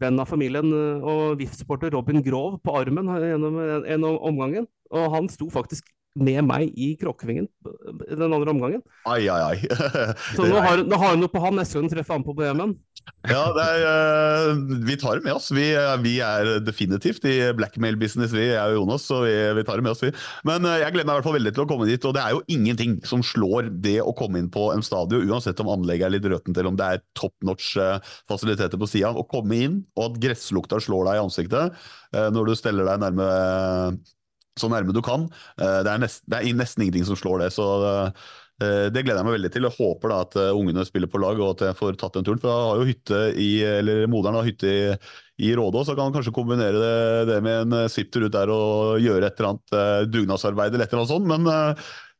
venn av familien og VIF-supporter Robin Grov på armen gjennom en, en omgangen. Og han sto faktisk med meg i Kråkevingen den andre omgangen.
Ai, ai, ai. [laughs]
Så nå har, nå har hun noe på han neste gang hun treffer han på BM-en.
Ja, er, uh, vi tar det med oss. Vi, vi er definitivt i blackmail-business, vi, jeg og Jonas. Så vi, vi, tar det med oss, vi. Men uh, jeg gleder meg i hvert fall veldig til å komme dit. Og det er jo ingenting som slår det å komme inn på en stadion, uansett om anlegget er litt røtent eller om det er top notch fasiliteter på sida. Å komme inn, og at gresslukta slår deg i ansiktet når du steller deg nærme så nærme du kan. Eh, det er, nest, det er nesten ingenting som slår det. så eh, det gleder jeg meg veldig til. Jeg håper da at eh, ungene spiller på lag og at jeg får tatt den turen. For da har jo hytte i, eller moderen har hytte i, i Rådås, så kan man kanskje kombinere det, det med en svipptur ut der og gjøre et eller annet dugnadsarbeid eller et annet sånt. Men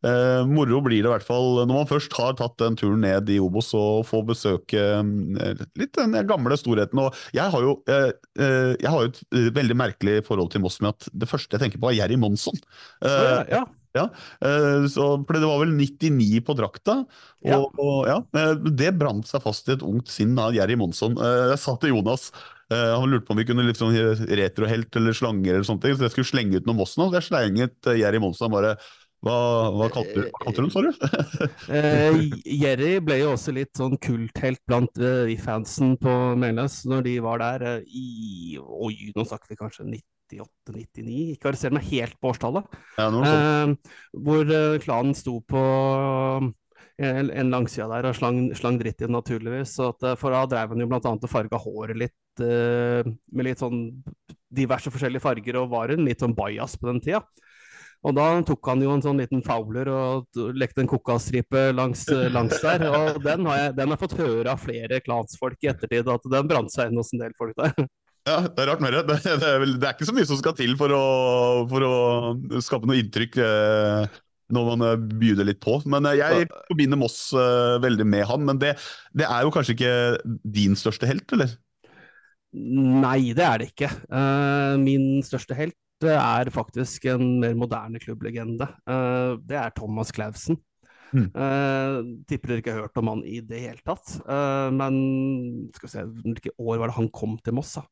Eh, moro blir det i hvert fall når man først har tatt den turen ned i Obos og får besøke eh, litt den gamle storheten. Og jeg har jo, eh, eh jeg har et eh, veldig merkelig forhold til Moss med at det første jeg tenker på er Jerry Monsson.
ja, ja.
Ja, så, for Det var vel 99 på drakta. Og, ja. og ja, Det brant seg fast i et ungt sinn av Jerry Monsson. Jeg sa til Jonas han lurte på om vi kunne sånn retrohelt eller slanger, eller sånne ting, så jeg skulle slenge ut noe Moss nå. Så jeg slenget Jerry Monsson bare hva, hva kalte, du den, sa [laughs] du?
eh, Jerry ble jo også litt sånn kulthelt blant uh, fansen på Meløs når de var der uh, i Oi, nå snakker vi kanskje 98-99, ikke arrester meg helt på årstallet. Ja, eh, hvor uh, klanen sto på en, en langsida der og slang, slang dritt i den, naturligvis. At, for da drev han jo blant annet og farga håret litt med litt sånn diverse forskjellige farger, og var en litt sånn bajas på den tida. Og da tok han jo en sånn liten fowler og lekte en kokastripe langs, langs, der. Og den har, jeg, den har fått høre av flere klansfolk i ettertid, at den brant seg inn hos en del folk der.
Ja, det er rart med det. Det, er, vel, det er, ikke så mye som skal til for å, for å skape noe inntrykk eh, når man eh, det litt på. Men eh, jeg forbinder Moss eh, veldig med han. Men det, det, er jo kanskje ikke din største helt, eller?
Nei, det er det ikke. Uh, min største helt det er faktisk en mer moderne klubblegende. Uh, det er Thomas Clausen. Mm. Uh, tipper dere ikke har hørt om han i det hele tatt. Uh, men skal vi se, hvilke år var det han kom til Moss? Da?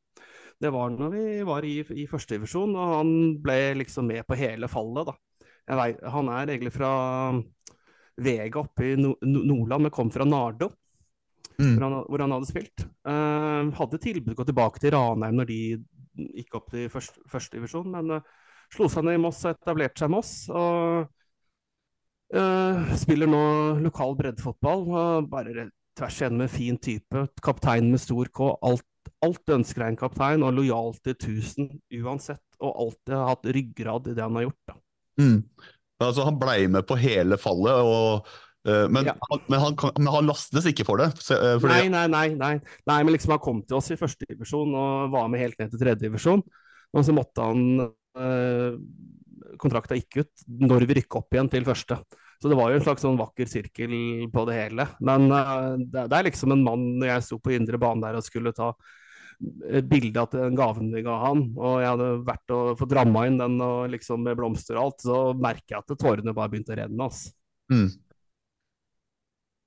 Det var når vi var i, i førstedivisjon, og han ble liksom med på hele fallet. da. Vet, han er egentlig fra Vega oppe i no Nordland, men kom fra Nardo. Mm. Hvor, han, hvor, han, hadde spilt. Uh, hadde tilbud å gå tilbake til Ranheim når de gikk opp til første, førstedivisjon, men uh, slo seg ned i Moss og etablerte seg i Moss. og uh, Spiller nå lokal breddefotball. Uh, bare tvers igjennom en fin type. Kaptein med stor K. Alt, alt ønsker jeg en kaptein, og lojal til 1000 uansett. Og alltid har hatt ryggrad i det han har gjort.
Mm. Altså, han blei med på hele fallet. og men, ja. han, men, han, men, han, lastes ikke for det?
Fordi... Nei, nei, nei, nei, nei. men liksom han kom til oss i første divisjon og var med helt ned til tredje divisjon. Og så måtte han eh, Kontrakta gikk ut når vi rykka opp igjen til første. Så det var jo en slags sånn vakker sirkel på det hele. Men eh, det, det, er liksom en mann Når jeg sto på indre bane der og skulle ta bilde av den gaven vi ga han, og jeg hadde vært og fått ramma inn den og liksom med blomster og alt, så merker jeg at tårene bare begynte å renne. Altså. Mm.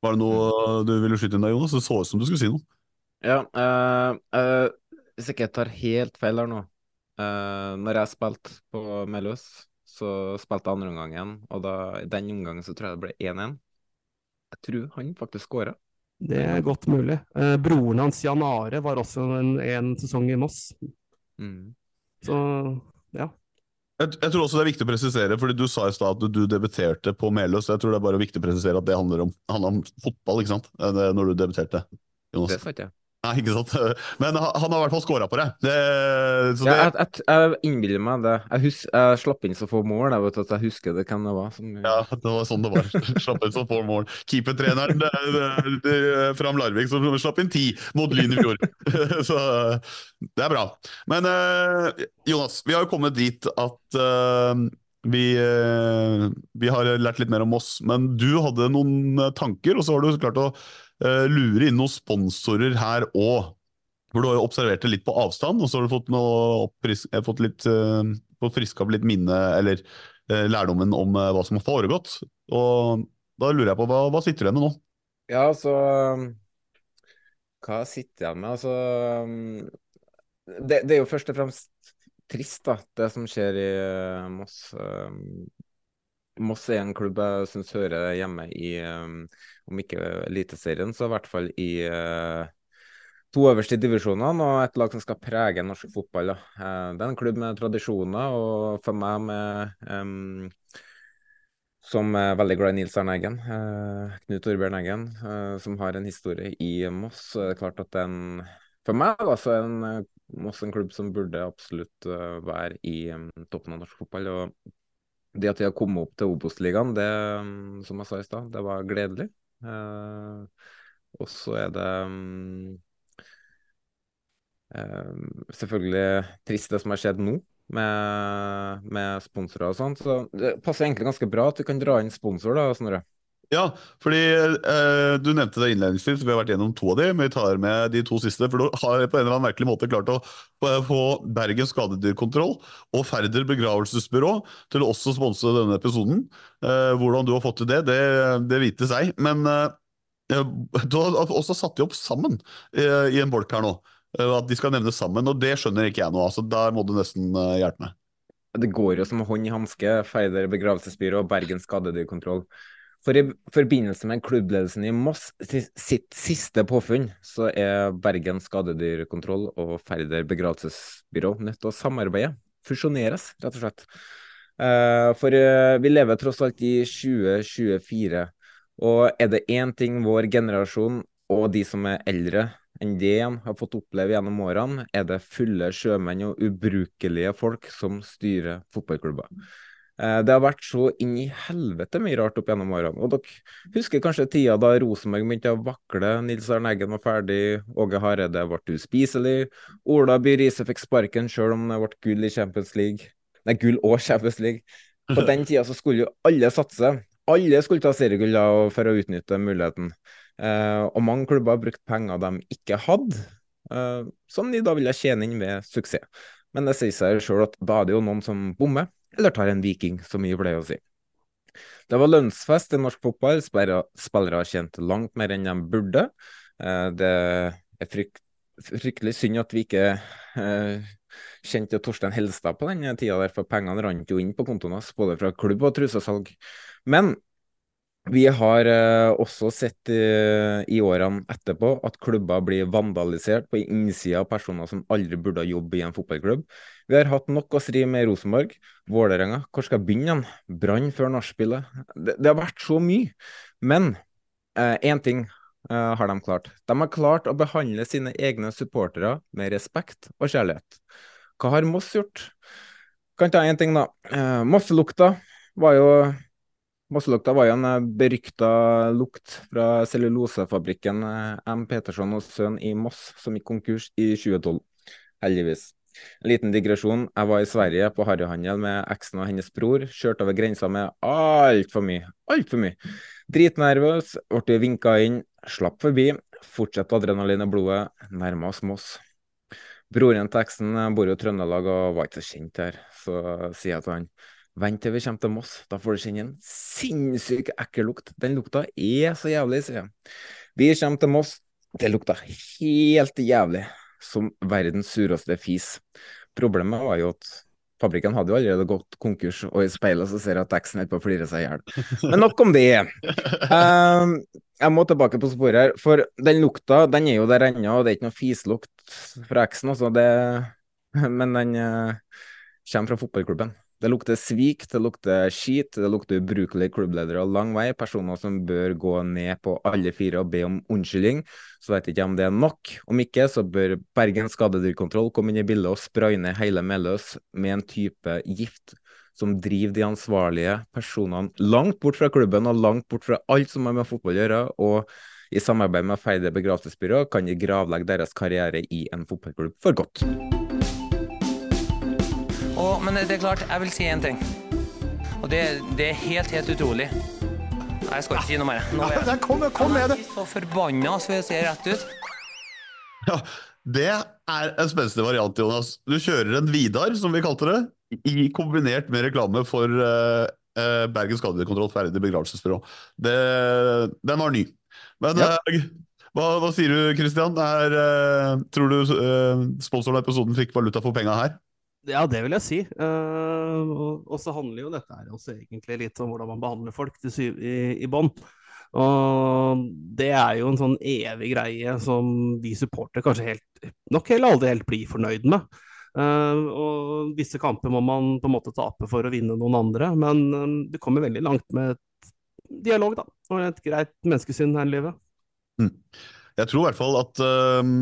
Var det noe du ville skyte inn der, Jonas? Det så ut som du skulle si noe.
Ja, uh, uh, hvis ikke jeg tar helt feil her nå uh, Når jeg spilte på Melhus, så spilte jeg andre omgangen, og da, i den omgangen så tror jeg det ble 1-1. Jeg tror han faktisk skåra.
Det er godt mulig. Uh, broren hans, Jan Are, var også en, en sesong i Moss. Mm. Så ja.
Jeg, jeg, tror også det er viktig å presisere, fordi du sa i stad at du debuterte på Meløs. Jeg tror det er bare viktig å presisere at det handler om, handler om fotball, ikke sant? Når du debuterte.
Jonas. Det sa ikke jeg.
Nei, ikke sant. [laughs] Men han, har i hvert fall scora på det. det,
det... Ja, jeg, jeg, jeg, innbiller meg det. Jeg, hus, jeg slapp inn så få mål jeg vet at jeg husker det hvem det var. Som...
Ja, det var sånn det var. [laughs] slapp inn så få mål. Keepertreneren Fram Larvik som slapp inn ti mot Lyn i fjor. [laughs] så det er bra. Men uh, Jonas, vi har jo kommet dit at uh, vi, uh, vi, har lært litt mer om oss, men du hadde noen tanker, og så har du klart å uh, lure inn noen sponsorer her òg. For du har jo observert det litt på avstand, og så har du fått, noe, fått litt, uh, fått friska opp litt minne, eller uh, lærdommen om hva som har foregått. Og da lurer jeg på, hva, hva sitter du igjen med nå?
Ja, altså Hva sitter jeg med? Altså det, det, er jo først og fremst trist, da, det som skjer i Moss. Moss er en klubb jeg syns hører hjemme i, um, om ikke Eliteserien, så i hvert fall i uh, to øverste divisjonene, og et lag som skal prege norsk fotball. Da. det er en klubb med tradisjoner, og for meg med um, som er veldig glad i Nils Arne Eggen, uh, Knut Torbjørn Eggen, som har en historie i Moss. Så er det klart at den, for meg da, så er en, Moss en klubb som burde absolutt være i um, toppen av norsk fotball. og det at de har kommet opp til Obos-ligaen, det som jeg sa i stad, det var gledelig. Eh, og så er det um, eh, selvfølgelig trist det som har skjedd nå, med, med sponsorer og sånt. Så det passer egentlig ganske bra at vi kan dra inn sponsor, da, Snorre.
Ja, fordi eh, du nevnte det innledningsvis, vi har vært gjennom to av de, men vi tar med de to siste. For du har på en eller annen merkelig måte klart å få Bergen skadedyrkontroll og Færder begravelsesbyrå til å også sponse denne episoden. Eh, hvordan du har fått til det, det, det vite seg. Men eh, du har også satt de opp sammen eh, i en bolk her nå. Eh, at de skal nevnes sammen, og det skjønner ikke jeg nå. Så Der må du nesten eh, hjelpe meg.
Det går jo som hånd i hanske. Færder begravelsesbyrå og Bergen skadedyrkontroll. For i forbindelse med klubbledelsen i Moss sitt siste påfunn, så er Bergen skadedyrkontroll og Færder begravelsesbyrå nødt til å samarbeide. Fusjoneres, rett og slett. Eh, for eh, vi lever tross alt i 2024, og er det én ting vår generasjon og de som er eldre enn det igjen har fått oppleve gjennom årene, er det fulle sjømenn og ubrukelige folk som styrer fotballklubber. Eh, det har vært så inn i helvete mye rart opp gjennom årene. Og dere husker kanskje tida da Rosenborg begynte å vakle, Nils Arne Eggen var ferdig, Åge Hareide ble uspiselig, Ola By Riise fikk sparken sjøl om det ble gull i Champions League. Nei, gull og Champions League. På [laughs] den tida så skulle jo alle satse. Alle skulle ta seriegull for å utnytte muligheten. Eh, og mange klubber har brukt penger de ikke hadde, eh, som de da ville tjene inn med suksess. Men det sier seg sjøl at da er det jo noen som bommer eller tar en viking, som vi pleier å si. Det var lønnsfest i norsk fotball. Spillere har tjent langt mer enn de burde. Eh, det er frykt, fryktelig synd at vi ikke eh, kjente Torstein Helstad på den tida for pengene rant jo inn på kontoen hans, både fra klubb og trusesalg. Men vi har eh, også sett eh, i årene etterpå at klubber blir vandalisert på innsida av personer som aldri burde jobbe i en fotballklubb. Vi har hatt nok å stri med Rosenborg, Vålerenga, hvor skal jeg begynne igjen? Brann før nachspielet. Det, det, har vært så mye. Men én eh, ting eh, har de klart. De har klart å behandle sine egne supportere med respekt og kjærlighet. Hva har Moss gjort? Kan ta én ting, da. Eh, Mosselukta var jo Mosselukta var jo en eh, berykta lukt fra cellulosefabrikken eh, M. Peterson og Sønn i Moss, som gikk konkurs i 2012. Heldigvis. En liten digresjon. Jeg var i Sverige på harryhandel med eksen og hennes bror. Kjørte over grensa med altfor mye. Altfor mye. Dritnervøs, ble vinka inn, slapp forbi. Fortsatte adrenalin i blodet. Nærma oss Moss. Broren til eksen bor jo i Trøndelag og var ikke så kjent her, så sier jeg til han Vent til vi kommer til Moss, da får du kjenne en sinnssykt ekkel lukt. Den lukta er så jævlig, sier jeg. Vi kommer til Moss, det lukta helt jævlig, som verdens sureste fis. Problemet var jo at fabrikken hadde jo allerede gått konkurs, og i speilet så ser jeg at eksen holder på å flire seg i hjel. Men nok om det. Um, [laughs] jeg må tilbake på sporet her, for den lukta den er jo der ennå, og det er ikke noe fislukt fra eksen, altså. Det, men den uh, kommer fra fotballklubben. Det lukter svik, det lukter skit, det lukter ubrukelige klubbledere lang vei. Personer som bør gå ned på alle fire og be om unnskyldning. Så vet ikke om det er nok. Om ikke, så bør Bergen skadedyrkontroll komme inn i bildet og spraye ned hele Meløs med en type gift som driver de ansvarlige personene langt bort fra klubben og langt bort fra alt som har med fotball å gjøre. og i samarbeid med Feide begravelsesbyrå kan de gravlegge deres karriere i en fotballklubb for godt.
Og, men det er klart, jeg vil si én ting. Og det, det, er helt, helt utrolig. Nei, jeg skal ikke si noe mer. Nå er jeg,
kom, kom med det.
så forbanna, så jeg ser rett ut.
Ja, det er en spenstig variant, Jonas. Du kjører en Vidar, som vi kalte det, i kombinert med reklame for uh, uh, Bergen skadekontroll ferdig begravelsesbyrå. Det, den var ny. Men ja. uh, hva, hva, sier du, Christian? Er, tror du sponsoren av episoden fikk valuta for penga her?
Ja, det vil jeg si. Uh, og, og, så handler jo dette her også egentlig litt om hvordan man behandler folk til syv i, i bånn. Og det er jo en sånn evig greie som vi supportere kanskje helt, nok heller aldri helt blir fornøyd med. Uh, og visse kamper må man på en måte tape for å vinne noen andre, men um, du kommer veldig langt med et dialog, da. Og et greit menneskesyn her i livet.
Mm. Jeg tror i hvert fall at uh,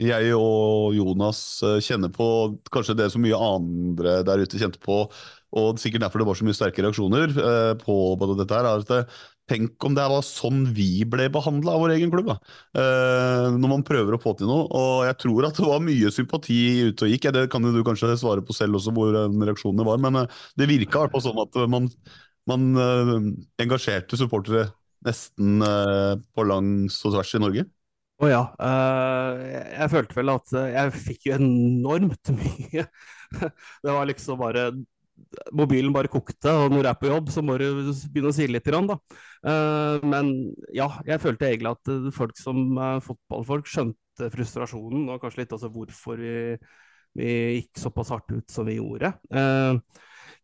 jeg og Jonas kjenner på kanskje det som mye andre der ute kjente på, og sikkert derfor det var så mye sterke reaksjoner uh, på, på dette her, er at det, Tenk om det var sånn vi ble behandla av vår egen klubb. Eh, når man prøver å få til noe. Og jeg tror at det var mye sympati ute og gikk. Det kan du kanskje svare på selv også, hvor reaksjonene var. Men eh, det virka i sånn at man, man eh, engasjerte supportere nesten eh, på langs og tvers i Norge.
Å oh ja. Uh, jeg følte vel at jeg fikk jo enormt [laughs] mye. det var liksom bare mobilen bare kokte, og når du er på jobb, så må du begynne å si litt. Da. Uh, men ja, jeg følte egentlig at eh, folk som fotballfolk skjønte frustrasjonen, og kanskje litt altså hvorfor vi, vi gikk såpass hardt ut som vi gjorde. Uh,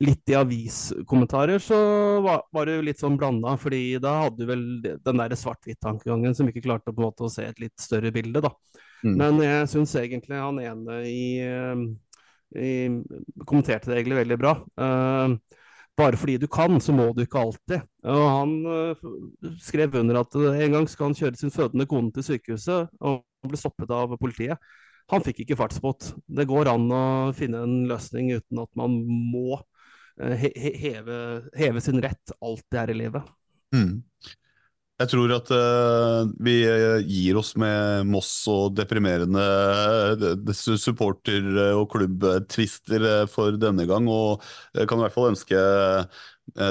litt i aviskommentarer så var, var det jo litt sånn blanda, fordi da hadde du vel den der svart-hvitt-tankegangen som ikke klarte på en måte å se et litt større bilde, da. Mm. Men jeg syns egentlig han ene i i, kommenterte det egentlig veldig bra. Uh, bare fordi du kan, så må du ikke alltid. Og han uh, skrev under at en gang skal han kjøre sin fødende kone til sykehuset, og ble stoppet av politiet. Han fikk ikke fartsbot. Det går an å finne en løsning uten at man må heve, heve, sin rett alt det er i livet.
Mm. Jeg tror at uh, vi eh, gir oss med Moss og deprimerende supporter- og klubbtvister for denne gang. Og jeg kan i hvert fall ønske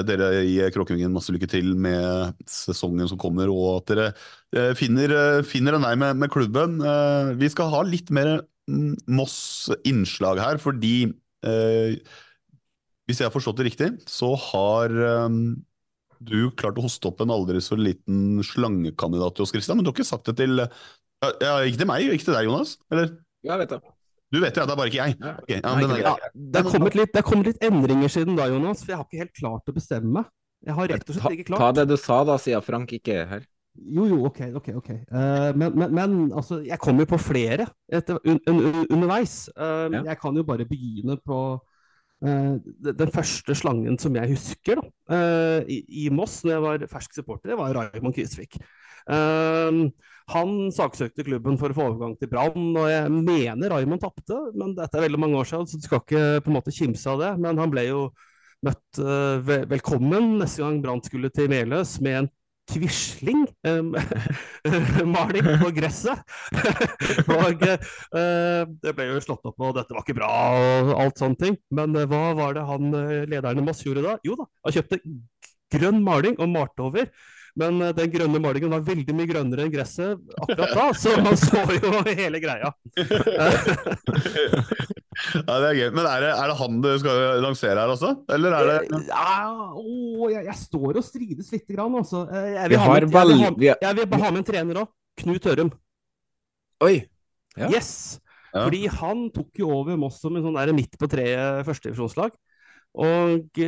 dere i Kråkevingen masse lykke til med sesongen som kommer, og at dere finner, finner en vei med, med klubben. vi skal ha litt mer mm, Moss-innslag her, fordi hvis jeg har forstått det riktig, så har du klart å hoste opp en aldri så liten slangekandidat til oss, Christian, men du har ikke sagt det til ja, Ikke til meg, ikke til deg, Jonas? Eller?
Ja, vet det.
Du vet det, ja, det er bare ikke jeg. Okay, ja, Nei,
ja, det, er kommet litt, det er kommet litt endringer siden da, Jonas, for jeg har ikke helt klart å bestemme meg. Jeg har rett og slett ikke klart.
Ta, ta det du sa da, siden Frank ikke er her.
Jo, jo, ok, ok. ok. Uh, men, men, men, altså, jeg kommer jo på flere etter, un, un, underveis. Uh, ja. Jeg kan jo bare begynne på den første slangen som jeg husker da, uh, i, i, Moss når jeg var fersk supporter, det var Raymond Kvisvik. Uh, han saksøkte klubben for å få overgang til Brann, og jeg mener Raymond tapte. Men dette er veldig mange år siden, så du skal ikke på en måte kimse av det. Men han ble jo møtt velkommen neste gang Brann skulle til Meløs med en Quisling um, [laughs] maling på gresset. [laughs] og uh, det ble jo slått opp, og dette var ikke bra, og alt sånne ting. Men uh, hva var det han uh, lederen i Moss gjorde da? Jo da, han kjøpte grønn maling og malte over. Men uh, den grønne malingen var veldig mye grønnere enn gresset akkurat da, så man så jo [laughs] hele greia. [laughs]
ja, det er gøy. Men er det, er det, han du skal lansere her også? Eller er det
ja, å, jeg, jeg, står og strides lite grann, altså. Eh, jeg vil, ha med, jeg vil, ha, jeg vil ha med en trener òg. Knut Ørum.
Oi.
Ja. Yes. Ja. Fordi han tok jo over Moss som en sånn der midt på treet førstedivisjonslag. Og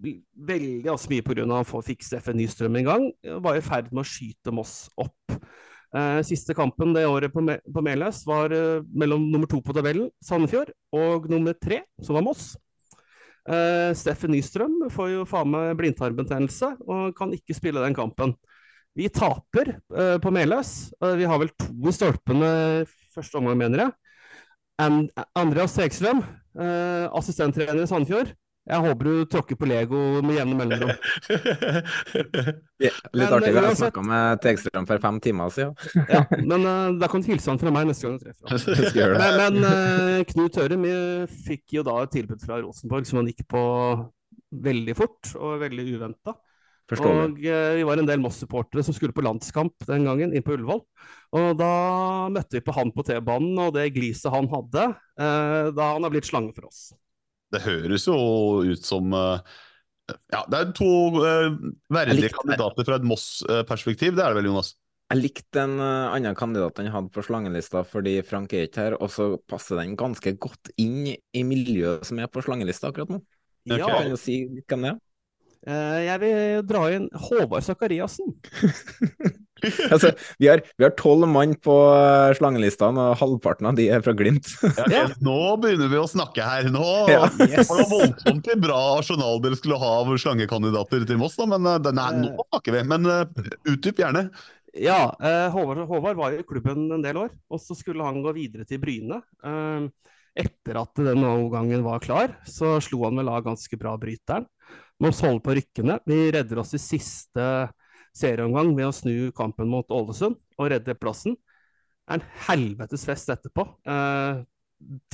veldig altså mye pga. å få fikse Steffen Nystrøm en gang, var i ferd med å skyte Moss opp. Eh, siste kampen det året på, på Meløs var eh, mellom nummer to på tabellen, Sandefjord, og nummer tre, som var Moss. Eh, Steffen Nystrøm får jo faen meg blindtarmbetennelse og kan ikke spille den kampen. Vi taper eh, på Meløs. Eh, vi har vel to i stolpene første omgang, mener jeg. And Andreas Tegstrøm, eh, assistenttrener i Sandefjord. Jeg håper du tråkker på Lego med jevne mellomrom. [laughs]
ja, litt artig. Jeg har snakka med Tegstrøm for fem timer siden.
ja, men uh, da kan du hilse han fra meg neste gang du treffer ham. [laughs] men, men uh, Knut Ørum fikk jo da et tilbud fra Rosenborg som han gikk på veldig fort og veldig uventa. Og uh, vi var en del Moss-supportere som skulle på landskamp den gangen, inn på Ullevål. Og da møtte vi på han på T-banen, og det gliset han hadde, uh, da han har blitt slange for oss.
Det høres jo ut som uh, Ja, det er to verdige kandidater fra et Moss-perspektiv, det er det vel, Jonas?
Jeg likte en uh, annen kandidat han hadde på slangelista fordi Frank er ikke her, og så passer den ganske godt inn i miljøet som er på slangelista akkurat nå.
Ja.
Kan du si litt hvem det er?
Uh, jeg vil dra inn Håvard Sakariassen. [laughs] [laughs]
altså, vi har vi har tolv mann på uh, slangelistene, og halvparten av de er fra Glimt. [laughs]
Ja, ok, Nå begynner vi å snakke her. Nå
Ja.
var det voldsomt til bra arsenal dere skulle ha av slangekandidater til Moss, da, men eh, nei, nå snakker vi. Men uh, utdyp gjerne.
Ja, eh, Håvard, Håvard var jo i klubben en del år, og så skulle han gå videre til Bryne. Eh, etter at den overgangen var klar, så slo han vel av ganske bra bryteren. Moss holder på rykkene. Vi redder oss i siste serieomgang ved å snu kampen mot Ålesund og redde plassen. Det er en helvetes fest etterpå. Eh,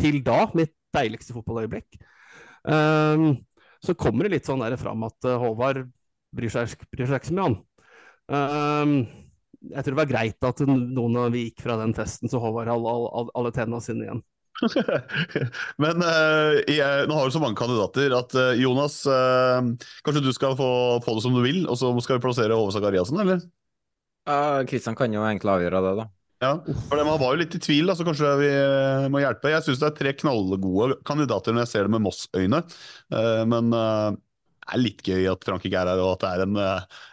til da mitt deiligste fotballøyeblikk. Eh, så kommer det litt sånn der fram at eh, Håvard bryr seg, bryr seg ikke så mye om. Um, jeg tror det var greit at noen av vi gikk fra den festen, så Håvard hadde alle, alle tennene sine igjen. [laughs]
Men uh, jeg, nå har du så mange kandidater at uh, Jonas, uh, kanskje du skal få, få det som du vil, og så skal vi plassere Håvard Sakariassen, eller?
Kristian kan jo egentlig avgjøre det, da.
Ja, for Man var jo litt i tvil, da, så kanskje vi må hjelpe. Jeg syns det er tre knallgode kandidater når jeg ser det med Moss-øyne. Men det er litt gøy at Frank ikke er her, og at det er en,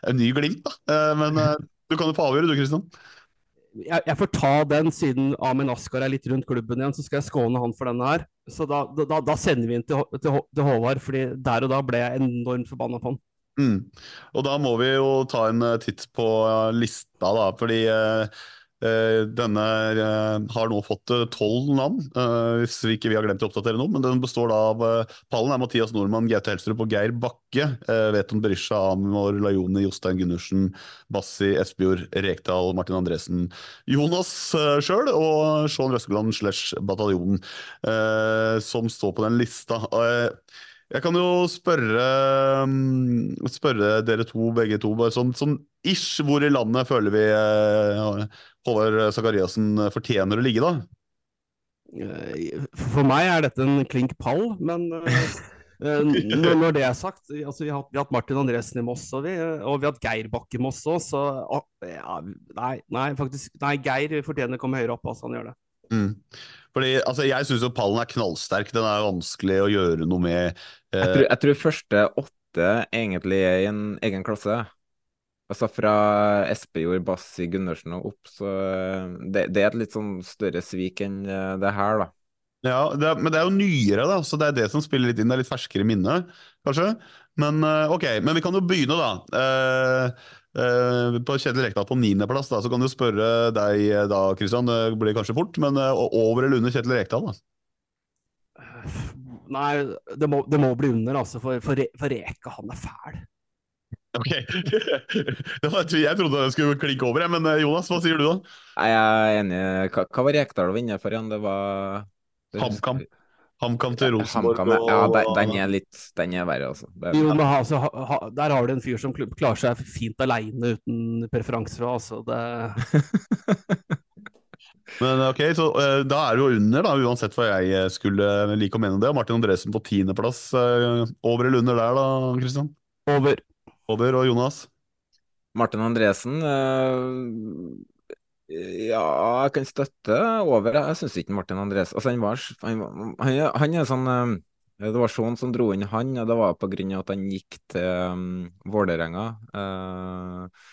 en ny Glimt. da. Men du kan jo få avgjøre, du, Kristian.
Jeg, jeg får ta den siden Amin Askar er litt rundt klubben igjen, så skal jeg skåne han for denne her. Så da, da, da sender vi den til, til, til Håvard, fordi der og da ble jeg enormt forbanna på han.
Mm. Og da må vi jo ta en eh, titt på eh, lista, da, fordi eh, denne eh, har nå fått eh, tolv navn, eh, hvis vi ikke vi har glemt å oppdatere noe. Men den består da av eh, Pallen er Mathias Nordmann, Gaute Helstrup og Geir Bakke. Eh, Veton Berisha, Amor Lajoni, Jostein Gundersen, Bassi Espejord, Rekdal, Martin Andresen, Jonas sjøl og Sean Røskeland slash Bataljonen, eh, som står på den lista. Jeg kan jo spørre, mm, spørre dere to, begge to, bare sånn, sånn ish, hvor i landet føler vi eh, Håvard Sakariassen fortjener å ligge, da?
Eh, For meg er dette en klink pall, men eh, når det er sagt altså, vi har hatt Martin Andresen i Moss, og vi, og vi har hatt Geir Bakke i Moss òg, så ja, nei, nei, faktisk Nei, Geir fortjener å komme høyere opp, altså han gjør det.
Mm. Fordi, altså, jeg syns jo pallen er knallsterk. Den er vanskelig å gjøre noe med.
Jeg
Eh,
tror, jeg tror første åtte egentlig er i en egen klasse. Altså fra Espejord, Bassi, Gundersen og opp, så eh, det, det er et litt sånn større svik enn eh, det her, da.
Ja, det er, men det er jo nyere, da, så det er det som spiller litt inn. Det er litt ferskere minne, kanskje. Men eh, ok, men vi kan jo begynne, da. Eh, på Kjetil Rekdal på niendeplass, så kan du spørre deg eh, da, Kristian. Det blir kanskje fort, men eh, over eller under Kjetil Rekdal, da?
Nei, det må, det må bli under, altså, for, for, for Reka, han er fæl.
Ok, [laughs] det var, Jeg trodde det skulle klinke over, men eh, Jonas, hva sier du da?
Nei, Jeg er enig. Hva, hva var Rekdal å vinne for igjen? Det var
HamKam. HamKam til Rosenborg.
HamKam, ja,
og-
den, den er litt Den er verre, altså. Det,
Jo, men altså, ha, der har du en fyr som klarer seg fint aleine uten preferanser. Altså, det, [laughs]
Men ok, så uh, da er det jo under, da, uansett hva jeg eh, skulle like å mene om det. Martin Andresen på tiendeplass. Uh, over eller under der, da, Kristian?
over.
Over, og Jonas?
Martin Andresen eh, Ja, jeg kan støtte over. Jeg syns ikke Martin Andresen Altså, han var Han, han, han er sånn eh, Det var sånn som dro inn han, og det var av at han gikk til um, Vålerenga uh,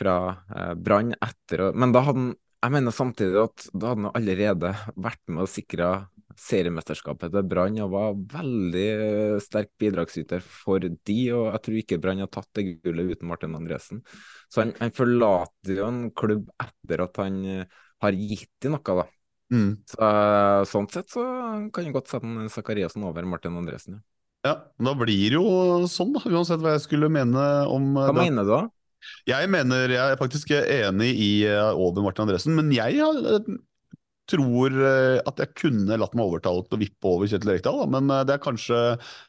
fra uh, Brann etter å Men da hadde han Jeg mener samtidig at da hadde han allerede vært med og sikra seriemesterskapet til Brann og var veldig eh, sterk bidragsyter for de, og jeg tror ikke Brann har tatt det gullet uten Martin Andresen. Så han, han forlater jo en klubb etter at han eh, har gitt dem noe, da.
Mm.
Så, eh, sånn sett så kan jeg godt sette en Zakariassen over Martin Andresen. Ja.
Ja, da blir det jo sånn, da, uansett hva jeg skulle mene om
Hva
det.
mener du da?
Jeg mener jeg er faktisk enig i over Martin Andresen, men jeg har, tror eh, at jeg kunne latt meg overtale til å vippe over Kjetil Rekdal, men eh, det er kanskje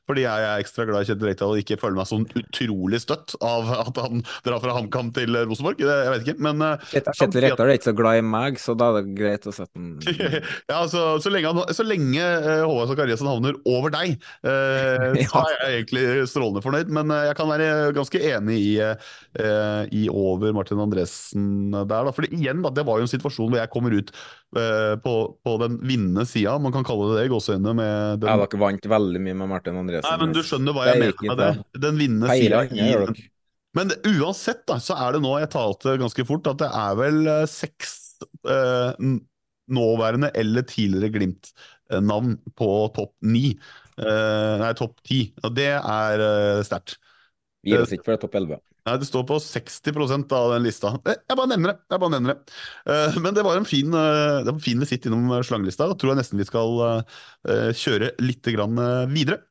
fordi jeg er ekstra glad i Kjetil Rekdal og ikke føler meg sånn utrolig støtt av at han drar fra HamKam til Rosenborg. Jeg vet ikke, men eh,
Kjetil Rekdal er ikke så glad i meg, så da er det greit å sette [laughs] den
ja, altså, så lenge, han, så lenge eh, Håvard Sakariassen havner over deg, eh, [laughs] så er jeg egentlig strålende fornøyd. Men eh, jeg kan være ganske enig i, eh, i over Martin Andresen der. Da. For igjen, da, det var jo en situasjon hvor jeg kommer ut eh, på, på den vinnende sida, man kan kalle det det, gåseøynene med den
Ja, dere vant veldig mye med Martin Andresen.
Nei, men du skjønner hva jeg mener med det. Den vinnende sida i. Men uansett, da, så er det nå, jeg talte ganske fort, at det er vel eh, seks eh, nåværende eller tidligere Glimt-navn på topp ni. Eh, nei, topp ti. Og det er eh, sterkt.
Vi gir oss ikke for topp 11.
Nei, det står på 60% av den lista. Eh, Jeg bare nevner det. jeg bare nevner det. Eh, Men det var en fin, eh, det var en fin visitt innom slangelista. Da tror jeg nesten vi skal kjøre litt videre.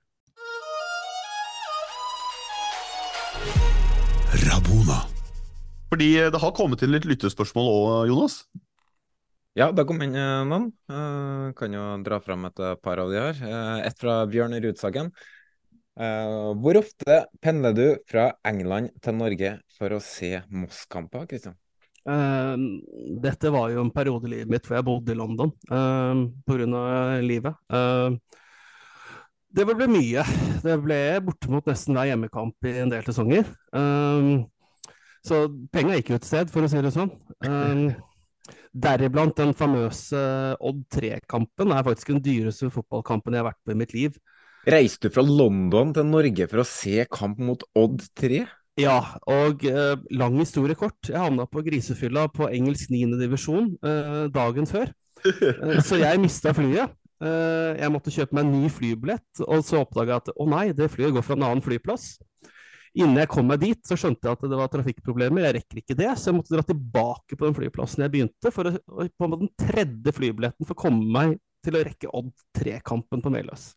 Rabona.
Fordi det har kommet inn litt lyttespørsmål òg, Jonas.
Ja, det kom inn eh, noen. Kan jo dra fram et par av de her. Et fra Bjørn Rudsagen. Eh, hvor ofte pendler du fra England til Norge for å se Moss-kamper, Kristian?
Uh, dette var jo en periode i livet mitt hvor jeg bodde i London uh, pga. livet. Uh, det ble mye. Det ble bortimot nesten hver hjemmekamp i en del sesonger. Uh, så penga gikk jo et sted, for å si det sånn. Uh, deriblant den famøse Odd 3-kampen er faktisk den dyreste fotballkampen jeg har vært på i mitt liv.
Reiste du fra London til Norge for å se kamp mot Odd 3?
Ja, og eh, lang historie kort. Jeg havna på grisefylla på engelsk 9. divisjon eh, dagen før. Eh, så jeg mista flyet. Eh, jeg måtte kjøpe meg en ny flybillett, og så oppdaga jeg at å nei, det flyet går fra en annen flyplass. Innen jeg kom meg dit, så skjønte jeg at det var trafikkproblemer. Jeg rekker ikke det, så jeg måtte dra tilbake på den flyplassen jeg begynte, for å, på den tredje flybilletten for å komme meg til å rekke Odd 3-kampen på Meløs.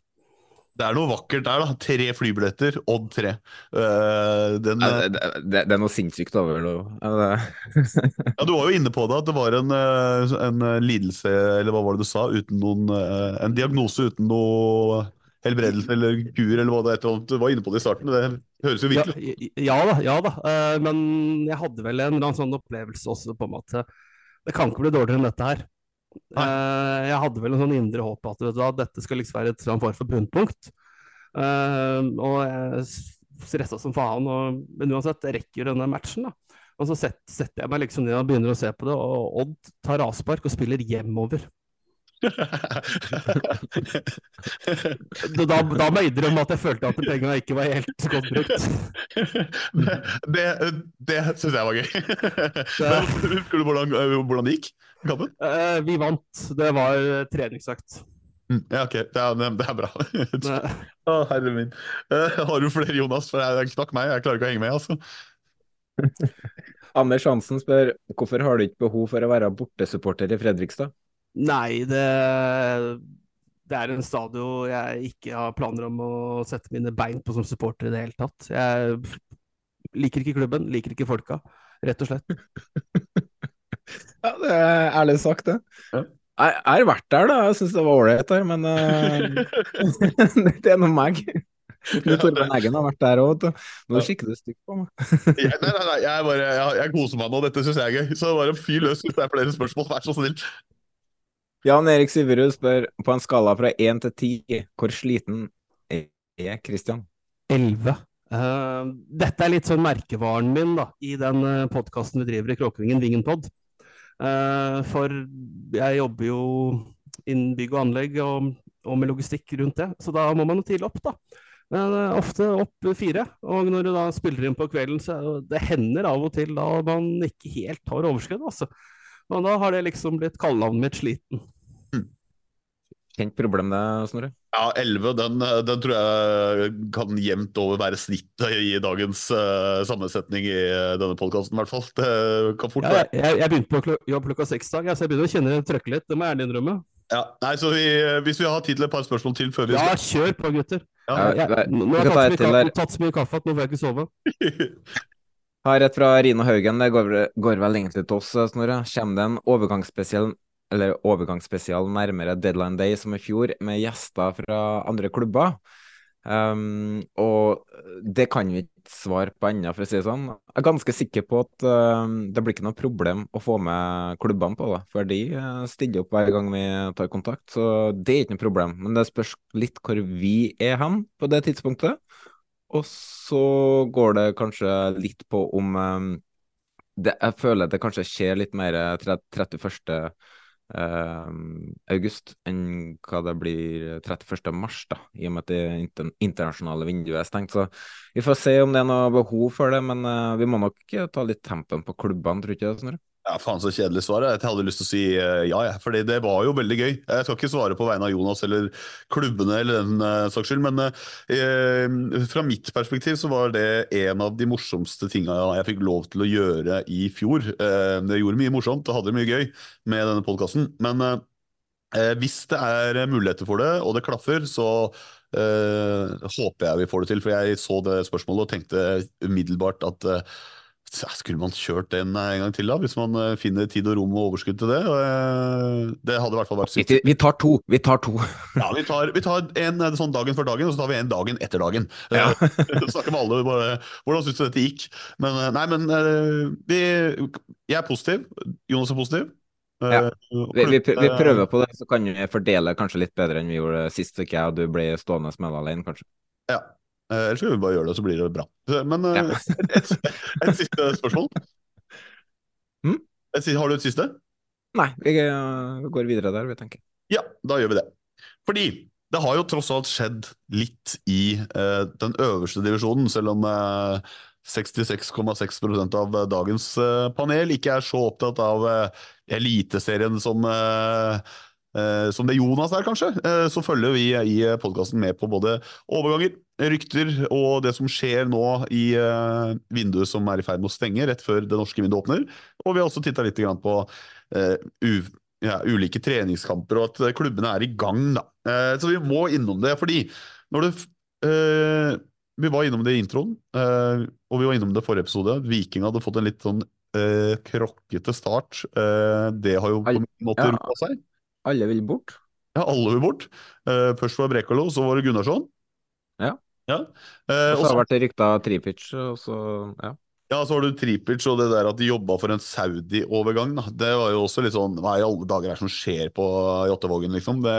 Det er noe vakkert der, da. Tre flybilletter, Odd 3. Uh, den,
Ja,
eh,
det, det, det er noe sinnssykt over det. Er [laughs]
ja, du var jo inne på det, at det var en, eh, en lidelse, eller hva var det du sa, uten noen En diagnose uten noe helbredelse eller kur, eller hva det er. Du var inne på det i starten. Det høres jo virkelig ut.
ja da, ja da. Uh, men jeg hadde vel en eller annen sånn opplevelse også på en måte Det kan ikke bli dårligere enn dette her. Eh, jeg hadde vel en sånn indre håp at vet du, dette skal liksom være et form for bunnpunkt. Uh, og jeg stressa som faen. Og, men uansett, jeg rekker denne matchen, da. Og så set, setter jeg meg liksom ned og begynner å se på det, og Odd tar avspark og spiller hjemover. [laughs] Da, da, må jeg innrømme at jeg følte at pengene ikke var helt godt brukt. [laughs]
det det syns jeg var gøy. [laughs] Husker du hvordan, hvordan det gikk? Kampen?
Eh, vi vant. Det var treningsøkt.
Mm, Ja, ok. Det er, det er bra. [laughs] Å, herre min. Eh, har du flere, Jonas? For jeg knakk meg. Jeg klarer ikke å henge med, altså. [laughs]
Anders Hansen spør hvorfor har du ikke behov for å være bortesupporter i Fredrikstad?
Nei, det, det er en stadion jeg ikke har planer om å sette mine bein på som supporter i det hele tatt. Jeg liker ikke klubben, liker ikke folka, rett og slett. [laughs]
Ja, det er ærlig sagt, det. Jeg jeg har vært der, da. Jeg syns det var ålreit der, men uh, [laughs] [laughs] det er noe meg. Du Torben Eggen har vært der òg, vet du. Nå kikker du stygt på meg.
Jeg, nei, nei, nei, jeg, bare, jeg, jeg koser meg nå. Dette syns jeg er gøy. Så bare fyr løs hvis det er flere spørsmål. Vær så snill.
Jan Erik Syverud spør på en skala fra én til ti, hvor sliten er Kristian?
Elleve. Eh, dette er litt sånn merkevaren min da, i den uh, podkasten vi driver i Kråkevingen, Vingenpod. Eh, for jeg jobber jo innen bygg og anlegg og, og med logistikk rundt det, så da må man jo tidlig opp, da. Men eh, ofte opp fire. Og når du da spiller inn på kvelden, så det hender av og til da man ikke helt har overskudd, altså. Og da har det liksom blitt kallenavnet mitt sliten.
Kjent problem det, Snorre?
Ja, 11, den, den tror jeg kan jevnt over være snittet i dagens uh, sammensetning i eh, denne podkasten, i hvert fall. Det kan fort være.
jeg, jeg, jeg begynte på jobb klokka seks dag, så jeg begynner å kjenne det trøkke litt. Det må jeg ærlig innrømme.
Ja, nei, så vi, Hvis vi har tid til et par spørsmål til før vi
Ja, kjør på, gutter.
Ja,
Ja, jeg- nå har jeg tatt så kaffe, tatt så mye kaffe at nå får jeg ikke sove.
Har et fra Rina Haugen, det går, vel- går vel egentlig til oss, Snorre. Kommer det en overgangsspesial eller overgangsspesial nærmere deadline day som i fjor, med gjester fra andre klubber. Um, og det kan vi ikke svare på ennå, for å si det sånn. Jeg er ganske sikker på at uh, det blir ikke noe problem å få med klubbene på det, for de uh, stiller opp hver gang vi tar kontakt. Så det er ikke noe problem. Men det spørs litt hvor vi er hen på det tidspunktet. Og så går det kanskje litt på om um, det, Jeg føler det kanskje skjer litt mer 31. Uh, august enn hva det blir 31. mars, da, i og med at det inter internasjonale vinduet er stengt. Så vi får se om det er noe behov for det, men uh, vi må nok ta litt tempen på klubbene, tror du ikke det, Snorre?
Ja, faen så kjedelig svar. Jeg hadde lyst til å si uh, ja, jeg. For det var jo veldig gøy. Jeg skal ikke svare på vegne av Jonas eller klubbene eller den uh, saks skyld, men uh, fra mitt perspektiv så var det en av de morsomste tinga jeg fikk lov til å gjøre i fjor. det gjorde mye morsomt og hadde mye gøy med denne podkasten. Men hvis det er muligheter for det, og det klaffer, så håper jeg vi får det til. For jeg så det spørsmålet og tenkte umiddelbart at skulle man kjørt den en gang til, da? Hvis man eh, finner tid og rom og overskudd til det? Eh, det hadde i hvert fall vært
sykt. Vi tar to. Vi tar to. [laughs]
ja, vi tar, vi tar en eh, sånn dagen før dagen, og så tar vi en dagen etter dagen. Ja. [laughs] snakker med alle bare hvordan syns du dette gikk. Men nei, men vi, jeg er positiv. Jonas er positiv.
Ja. Vi, vi, vi, prøver på det, så kan vi fordele kanskje litt bedre enn vi gjorde sist uke, og du ble stående med alene, kanskje.
Ja, Eh, ellers skal vi bare gjøre det, så blir det bra. Men eh, ja. et, et, siste spørsmål.
Mm?
Et, har du et siste?
Nei, vi går videre der, vi tenker.
Ja, da gjør vi det. Fordi det har jo tross alt skjedd litt i eh, den øverste divisjonen, selv om eh, 66,6% av dagens panel ikke er så opptatt av Eliteserien som Eh, som det Jonas er, kanskje, eh, så følger vi i podkasten med på både overganger, rykter og det som skjer nå i uh, vinduet som er i ferd med å stenge rett før det norske vinduet åpner. Og vi har også titta litt på ja, ulike treningskamper og at klubbene er i gang. Da. Så vi må innom det, fordi når det Vi var innom det i introen, og vi var innom det i forrige episode. Viking hadde fått en litt sånn krokkete start. det har jo på en måte roa seg.
Alle vil bort?
Ja, alle vil bort. Uh, først var Brekalo, så var det Gunnarsson.
Ja.
ja.
Eh, og så har det vært rykta Tripic, og så ja.
Ja, så har du Tripic og det der at de jobba for en Saudi-overgang. Det var jo også litt sånn Hva i alle dager er det som skjer på Jåttåvågen, liksom? Det...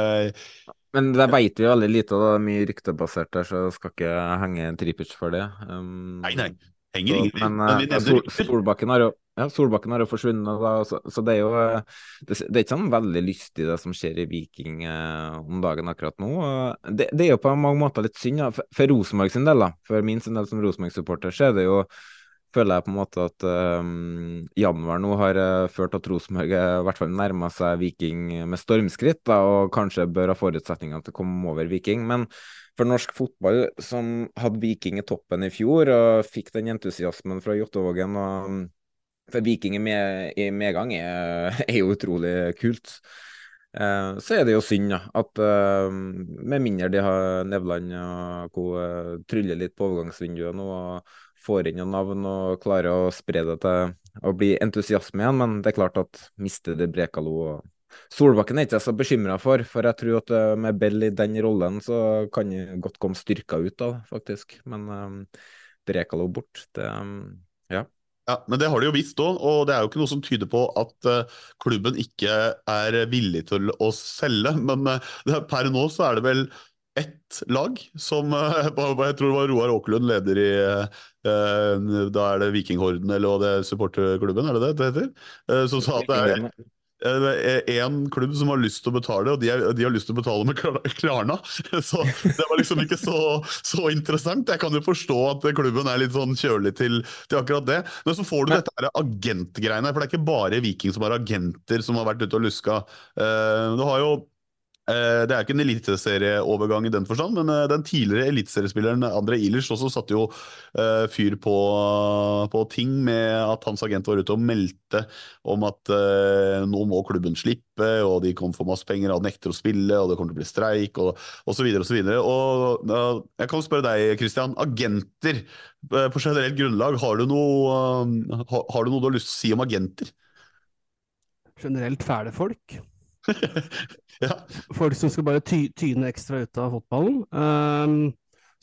Men det veit vi veldig lite, og det er mye ryktebasert der, så jeg skal ikke henge Tripic for det. Um,
nei, nei. Henger ingen
Men, men uh, Sol Solbakken har jo ja, Solbakken har jo forsvunnet, da, så, så, det er jo det, det, er ikke sånn veldig lystig det som skjer i Viking eh, om dagen akkurat nå. Det, det, er jo på mange måter litt synd, ja. for, for Rosenborg sin del, da. For min sin del som Rosenborg-supporter, så er det jo føler jeg på en måte at um, januar nå har uh, ført at Rosenborg i hvert fall nærma seg Viking med stormskritt, da, og kanskje bør ha forutsetninger til å komme over Viking. Men for norsk fotball, som hadde Viking i toppen i fjor og fikk den entusiasmen fra Jåttåvågen og for Viking i, med, i medgang er, [laughs] er, jo utrolig kult. Uh, så er det jo synd ja, at uh, med mindre de har Nevland og co. Uh, tryller litt på overgangsvinduet nå og får inn noen navn og klarer å spre det til å bli entusiasme igjen, men det er klart at mister det Brekalo og Solbakken er ikke jeg så bekymra for, for jeg tror at med Bell i den rollen så kan det godt komme styrka ut av faktisk. Men um, Brekalo bort, det ja.
Men det har de jo visst òg, og det er jo ikke noe som tyder på at uh, klubben ikke er villig til å selge. [laughs] Men uh, per nå så er det vel ett lag som uh, Jeg tror det var Roar Åkerlund, leder i Da er det Vikinghorden, eller det er, supporterklubben, er det det det heter? Som sa at det er én eh, klubb som har lyst til å betale, og de, er, de, har lyst til å betale med Klarna. Så det var liksom ikke så, så, interessant. Jeg kan jo forstå at klubben er litt sånn kjølig til, til akkurat det. Men så får du dette her agentgreiene, for det er ikke bare Viking som har agenter som har vært ute og luska. Uh, du har jo Eh, det er ikke en eliteserieovergang i den forstand, men eh, den tidligere eliteseriespilleren André Ilers også satte jo uh, fyr på, på, ting med at hans agent var ute og meldte om at nå må klubben slippe, og de kommer få masse penger, og nekter å spille, og det kommer til å bli streik, og osv. videre Og, uh, jeg kan spørre deg, Christian. Agenter på generelt grunnlag, har du, noe, har du noe du har lyst til å si om agenter?
Generelt fæle folk.
Ja.
folk som skal bare ty tyne ekstra ut av fotballen. Um,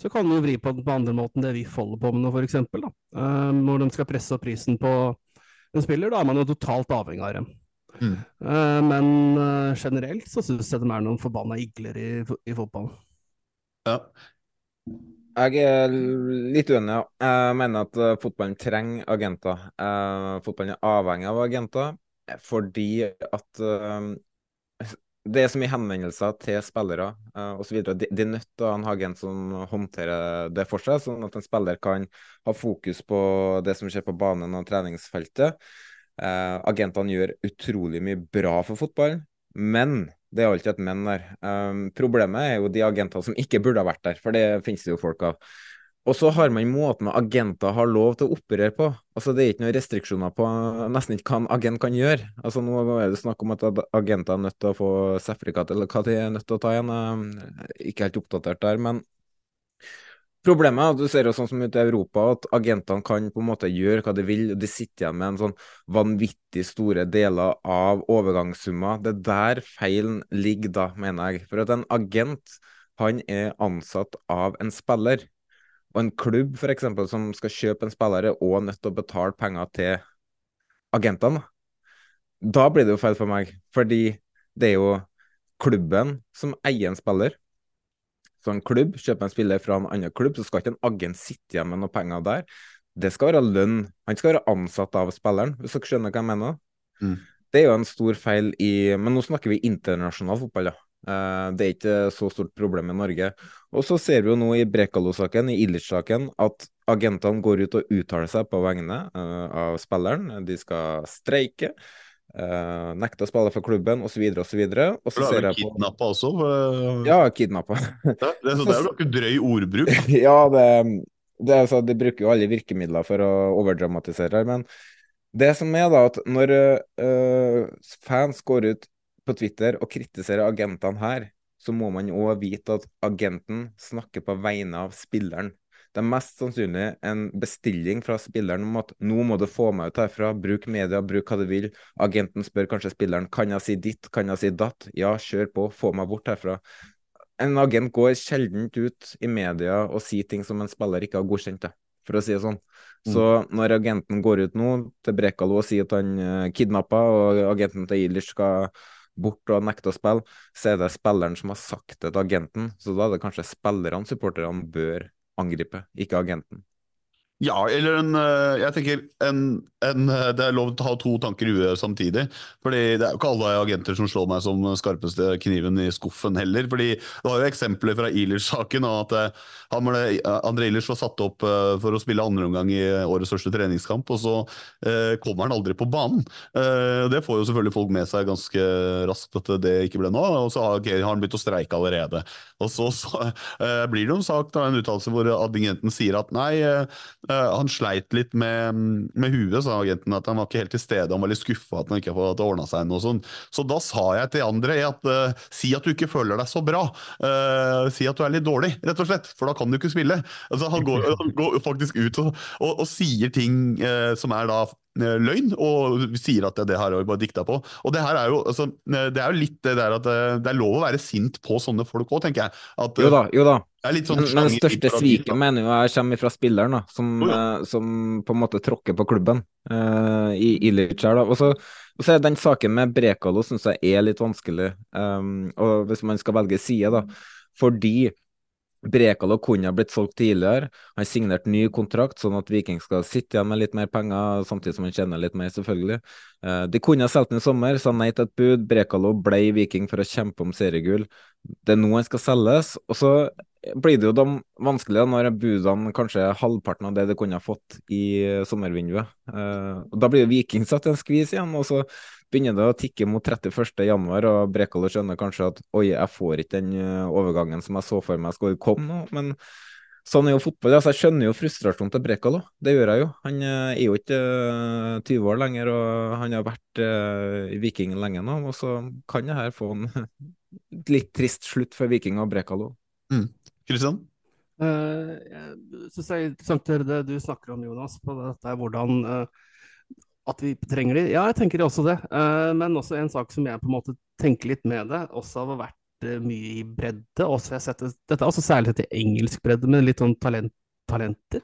så kan du vri på den på andre måten det vi holder på med nå, f.eks. Um, når de skal presse opp prisen på en spiller, da er man jo totalt avhengig av dem. Mm. Uh, men uh, generelt så syns jeg de er noen forbanna igler i, i fotballen.
Ja.
Jeg er litt uenig. Ja. Jeg mener at uh, fotballen trenger agenter. fotballen er avhengig av agenter fordi at det er så mye henvendelser til spillere uh, osv. De, de er nødt til å ha en agent som håndterer det for seg, sånn at en spiller kan ha fokus på det som skjer på banen og treningsfeltet. Uh, agentene gjør utrolig mye bra for fotballen, men det er alltid et men der. Um, problemet er jo de agentene som ikke burde ha vært der, for det finnes det jo folk av. Og så har man måten agenter har lov til å operere på. Altså Det er ikke noen restriksjoner på nesten ikke hva en agent kan gjøre. Altså Nå er det snakk om at agenter er nødt til å få sertifikat, eller hva de er nødt til å ta igjen. Jeg er ikke helt oppdatert der. Men problemet er at du ser jo sånn som ute i Europa, at agentene kan på en måte gjøre hva de vil. og De sitter igjen med en sånn vanvittig store deler av overgangssummer. Det er der feilen ligger da, mener jeg. For at en agent, han er ansatt av en spiller. Og en klubb for eksempel, som skal kjøpe en spiller, er òg nødt til å betale penger til agentene. Da blir det jo feil for meg, fordi det er jo klubben som eier en spiller. Så en klubb kjøper en spiller fra en annen klubb, så skal ikke en agent sitte igjen med noe penger der. Det skal være lønn. Han skal være ansatt av spilleren, hvis dere skjønner hva jeg mener. Mm. Det er jo en stor feil i Men nå snakker vi internasjonal fotball, ja. Uh, det er ikke så stort problem i Norge. Og så ser vi jo nå i Brekalo-saken, i Illich-saken, at agentene går ut og uttaler seg på vegne uh, av spilleren. De skal streike. Uh, nekte å spille for klubben osv. osv. Og så
ser jeg på Kidnappa også? For...
Ja, kidnappa. [laughs] [laughs]
det, det er jo ikke drøy ordbruk.
ja, det, det altså, de bruker jo alle virkemidler for å overdramatisere. Men det som er da, at når fans går ut på Twitter og kritiserer agentene her, så må man òg vite at agenten snakker på vegne av spilleren. Det er mest sannsynlig en bestilling fra spilleren om at nå må du få meg ut herfra, bruk media, bruk hva du vil. Agenten spør kanskje spilleren kan jeg si ditt, kan jeg si datt? Ja, kjør på, få meg bort herfra. En agent går sjelden ut i media og sier ting som en spiller ikke har godkjent, det, for å si det sånn. Mm. Så når agenten går ut nå til Brekalo og sier at han uh, kidnappa, og agenten til Ilish skal bort og nekter å spille, så er det spilleren som har sagt det til agenten. Så da er det kanskje spillerne supporterne bør angripe, ikke agenten.
Ja, eller en eh, Jeg tenker en, en, eh, det er lov til å ha to tanker i huet samtidig. Fordi Det er jo ikke alle agenter som slår meg som skarpeste kniven i skuffen heller. fordi Det var jo eksempler fra Ilers-saken. at eh, han ble, André Ilers var satt opp for å spille andreomgang i årets første treningskamp, og så kommer han aldri på banen. Det får jo selvfølgelig folk med seg ganske raskt at det ikke ble noe. Og så har, har han begynt å streike allerede. Og så, så blir det jo en sak, da, en uttalelse hvor agenten sier at nei Uh, han sleit litt med, med huet, sa agenten. At han var ikke helt til stede. Han var litt skuffa at han ikke hadde ordna seg noe sånt. Så da sa jeg til andre at uh, si at du ikke føler deg så bra. Uh, si at du er litt dårlig, rett og slett. For da kan du ikke spille. Altså, han, går, han, går, faktisk ut og, og, og sier ting som er da løgn, og sier at det her er bare dikta på. Og det her er jo, altså, det er jo litt det der at det er lov å være sint på sånne folk òg, tenker jeg. At,
jo da, jo da.
Sånn
men, men største sviket mener jeg kommer fra spilleren, da, som, oh, ja. som, på en måte tråkker på klubben uh, i Ilic her. da. Og så, og så er den saken med Brekalo syns jeg er litt vanskelig, um, og hvis man skal velge side, da. Fordi Brekalo kunne ha blitt solgt tidligere. Han signerte ny kontrakt, sånn at Viking skal sitte igjen med litt mer penger, samtidig som han tjener litt mer, selvfølgelig. Uh, de kunne ha solgt den i sommer, sa nei til et bud. Brekalo ble Viking for å kjempe om seriegull. Det er nå han skal selges. Og så blir det jo de vanskelig når budene kanskje er halvparten av det de kunne ha fått i sommervinduet. Uh, da blir Viking satt i en skvis igjen. og så begynner det å tikke mot 31.1, og Brekalo skjønner kanskje at oi, jeg får ikke den eh, overgangen som jeg så for meg skulle komme nå. Men sånn er jo fotball. Altså, jeg skjønner jo frustrasjonen til Brekalo, det gjør jeg jo. Han eh, er jo ikke 20 eh, år lenger, og han har vært i Viking lenge nå. Og så kan det her få en [laughs] litt trist slutt for Viking og Brekalo.
Kristian? Mm.
Uh, jeg syns det er interessant det du snakker om, Jonas, på dette hvordan uh, At vi trenger de? Ja, jeg tenker også det. Uh, men også en sak som jeg på en måte tenker litt med det, også har vært uh, mye i bredde. Også jeg setter, dette er også særlig sett i engelsk bredde, med litt sånn talent, talenter.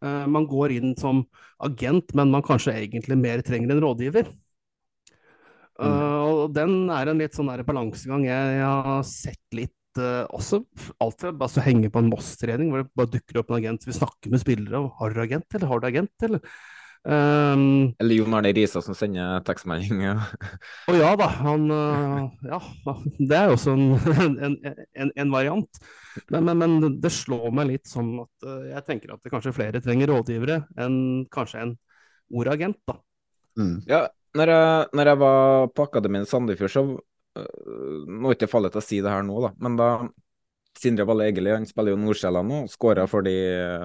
Uh, man går inn som agent, men man kanskje egentlig mer trenger en rådgiver. Mm. og den er en litt sånn balansegang jeg, jeg, har sett litt også alt fra bare så henge på en Moss-trening, hvor det bare dukker opp en agent. Vi snakker med spillere. og Har du agent, eller har du agent, eller?
Um, Eller Jon Arne Risa som sender tekstmelding.
Å ja. ja da, han uh, Ja, det er jo også [laughs] en, en, en, en variant. Men, men, men, det slår meg litt som at uh, jeg tenker at det kanskje flere trenger rådgivere enn kanskje en ordagent, da.
Mm. Ja, når jeg, når jeg, var på Akademiet Sandefjord, så uh, Nå er ikke fallet til å si det her nå, da, men da Sindre Valle Egeli han spiller jo Nordsjælland nå, skåra for de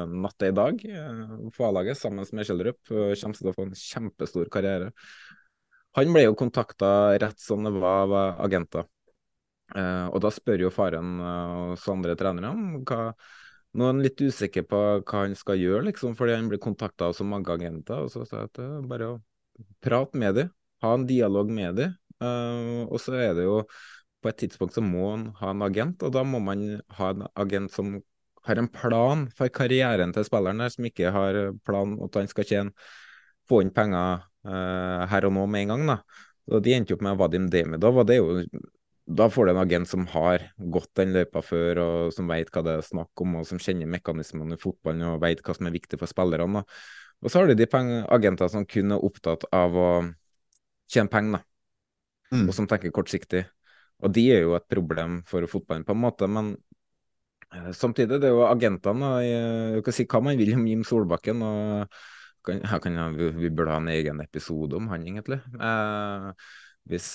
natta i dag på eh, A-laget sammen med Kjellerup. Kommer til å få en kjempestor karriere. Han ble jo kontakta rett som det var av agenter. Eh, og da spør jo faren og andre trenere om hva Nå er han litt usikker på hva han skal gjøre, liksom, fordi han blir kontakta av så mange agenter. Og så sa jeg at det er bare å prate med dem, ha en dialog med dem. og så er det jo på et tidspunkt så må man ha en agent, og da må man ha en agent som har en plan for karrieren til spilleren der, som ikke har plan at han skal tjene, få inn penger uh, her og nå med en gang. da. Og De endte opp med Vadim Demidov, og det er jo da får du en agent som har gått den løypa før, og som vet hva det er snakk om, og som kjenner mekanismene i fotballen og vet hva som er viktig for spillerne. Og så har du de agenter som kun er opptatt av å tjene penger, mm. og som tenker kortsiktig. Og de er jo et problem for fotballen, på en måte. Men eh, samtidig, det er jo agentene. Du kan si hva man vil om Jim Solbakken. og kan, kan, vi, vi burde ha en egen episode om han, egentlig. Eh, hvis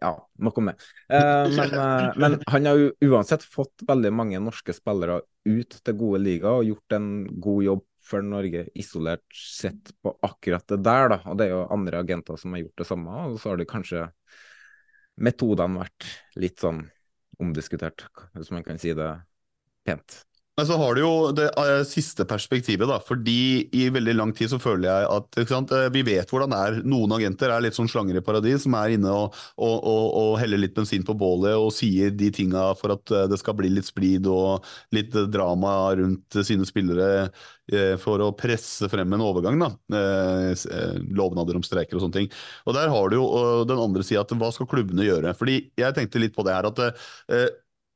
Ja, nok om det. Eh, men, eh, men, han har jo uansett fått veldig mange norske spillere ut til gode liga og gjort en god jobb for Norge isolert sett på akkurat det der, da. Og det er jo andre agenter som har gjort det samme. Og så har de kanskje metodene vært litt sånn omdiskutert, hvis man kan si det pent.
Men så har du jo det uh, siste perspektivet, da. Fordi i veldig lang tid så føler jeg at sant, uh, vi vet hvordan det er. Noen agenter er litt sånn slanger i paradis, som er inne og, og, og, og heller litt bensin på bålet og sier de tinga for at uh, det skal bli litt splid og litt drama rundt sine spillere for å presse frem en overgang. da, Lovnader om streiker og sånne ting. Og Der har du jo den andre sida at hva skal klubbene gjøre? Fordi Jeg tenkte litt på det her at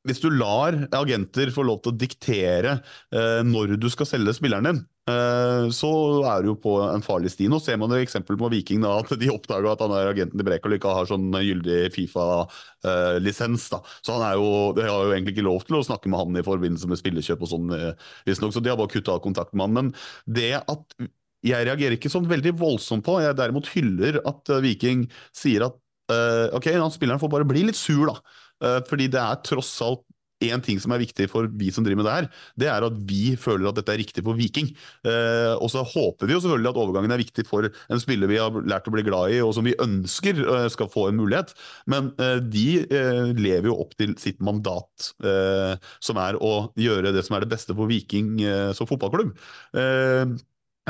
hvis du lar agenter få lov til å diktere eh, når du skal selge spilleren din, eh, så er du jo på en farlig sti. Nå ser man et eksempel på Viking, da, at de oppdaga at han er agenten til Brekal ikke har sånn gyldig Fifa-lisens. Eh, så han er jo, de har jo egentlig ikke lov til å snakke med han i forbindelse med spillekjøp og sånn, eh, så de har bare kutta kontakt med han. Men det at jeg reagerer ikke sånn veldig voldsomt på, jeg derimot hyller at uh, Viking sier at uh, ok, spilleren får bare bli litt sur, da. Eh, fordi det er tross alt én ting som er viktig for vi som driver med det her, det er at vi føler at dette er riktig for Viking. Eh, og så håper vi jo selvfølgelig at overgangen er viktig for en spiller vi har lært å bli glad i, og som vi ønsker eh, skal få en mulighet. Men de lever jo opp til sitt mandat, som er å gjøre det som er det beste for Viking som fotballklubb.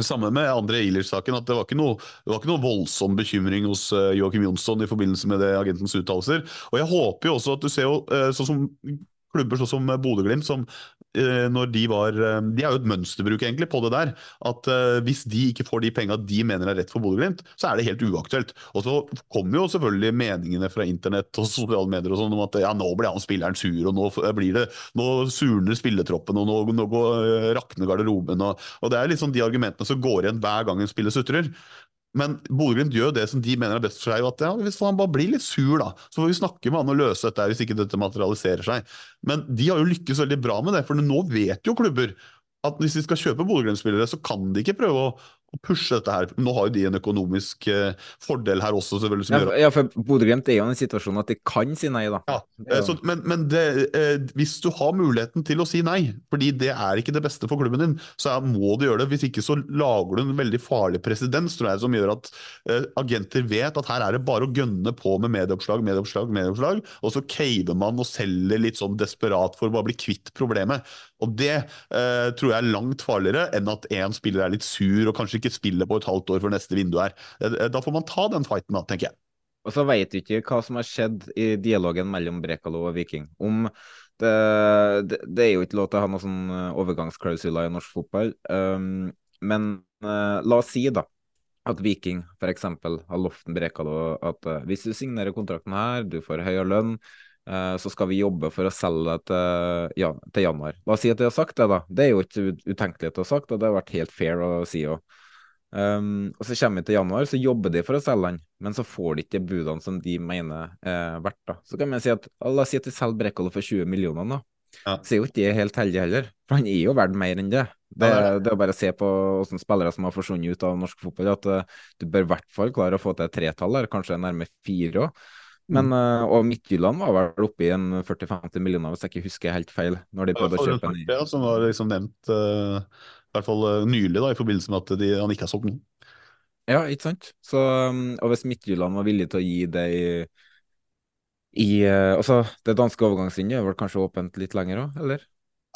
Samme med andre Eilers-saken, at det var, noe, det var ikke noe voldsom bekymring hos uh, Joakim Jonsson i forbindelse med det agentens uttalelser. Og jeg håper jo også at du ser jo, uh, sånn som klubber sånn som Bodø-Glimt, som når de var De er jo et mønsterbruk egentlig på det der. At hvis de ikke får de penga de mener er rett for Bodø-Glimt, så er det helt uaktuelt. Og så kommer jo selvfølgelig meningene fra internett og sosiale medier og sånn om at ja, nå blir han spilleren sur, og nå blir det Nå surner spilletroppen, og nå, nå går, rakner garderoben, og, og det er liksom de argumentene som går igjen hver gang en spiller sutrer. Men Bodø-Glimt gjør det som de mener er best for seg. at ja, Hvis han bare blir litt sur, da, så får vi snakke med han og løse dette hvis ikke dette materialiserer seg. Men de har jo lykkes veldig bra med det, for nå vet jo klubber at hvis de skal kjøpe Bodø-Glimt-spillere, så kan de ikke prøve å å pushe dette her. Nå har jo de en økonomisk eh, fordel her også, selvfølgelig.
Ja, ja, for Bodø-Glimt er jo i en situasjon at de kan si nei, da.
Ja, eh, så, Men, men det, eh, hvis du har muligheten til å si nei, fordi det er ikke det beste for klubben din, så må du gjøre det. Hvis ikke så lager du en veldig farlig presedens, tror jeg, som gjør at agenter vet at her er det bare å gønne på med medieoppslag, medieoppslag, medieoppslag, og så caver man og selger litt sånn desperat for å bare bli kvitt problemet. Og det eh, tror jeg er langt farligere enn at én spiller er litt sur og kanskje ikke spiller på et halvt år før neste vindu er. Eh, da får man ta den fighten, da, tenker jeg.
Og så veit du ikke hva som har skjedd i dialogen mellom Brekalo og Viking. Om det, det, det, er jo ikke lov til å ha noen sånn overgangsklausuler i norsk fotball, um, men uh, la oss si da at Viking f.eks. har lovt Brekalo at uh, hvis du signerer kontrakten her, du får høyere lønn, Eh, så skal vi jobbe for å selge det til, ja, til januar. La oss si at de har sagt det, da. Det er jo ikke utenkelig å ha sagt, og det har vært helt fair å si òg. Um, og så kommer vi til januar, så jobber de for å selge den, men så får de ikke budene som de mener er verdt. da. Så kan man si at la oss si at de selger Brekkolo for 20 millioner, da. Ja. Så er jo ikke det helt heldig heller, for han er jo verdt mer enn det. Det, det er bare å se på hvordan spillere som har forsvunnet ut av norsk fotball, at uh, du bør i hvert fall klare å få til et tretall eller kanskje nærmere fire òg. Men, mm. og Midtjylland var vel oppe i en 40-50 millioner, hvis jeg ikke husker helt feil. når de prøvde å kjøpe en
Ja, som var liksom nevnt uh, i hvert fall uh, nylig, da, i forbindelse med at de, han ikke har solgt noen.
Ja, ikke sant. Så, um, og hvis Midtjylland var villig til å gi det i, i Altså, det danske overgangsvinduet er vel kanskje åpent litt lenger òg, eller?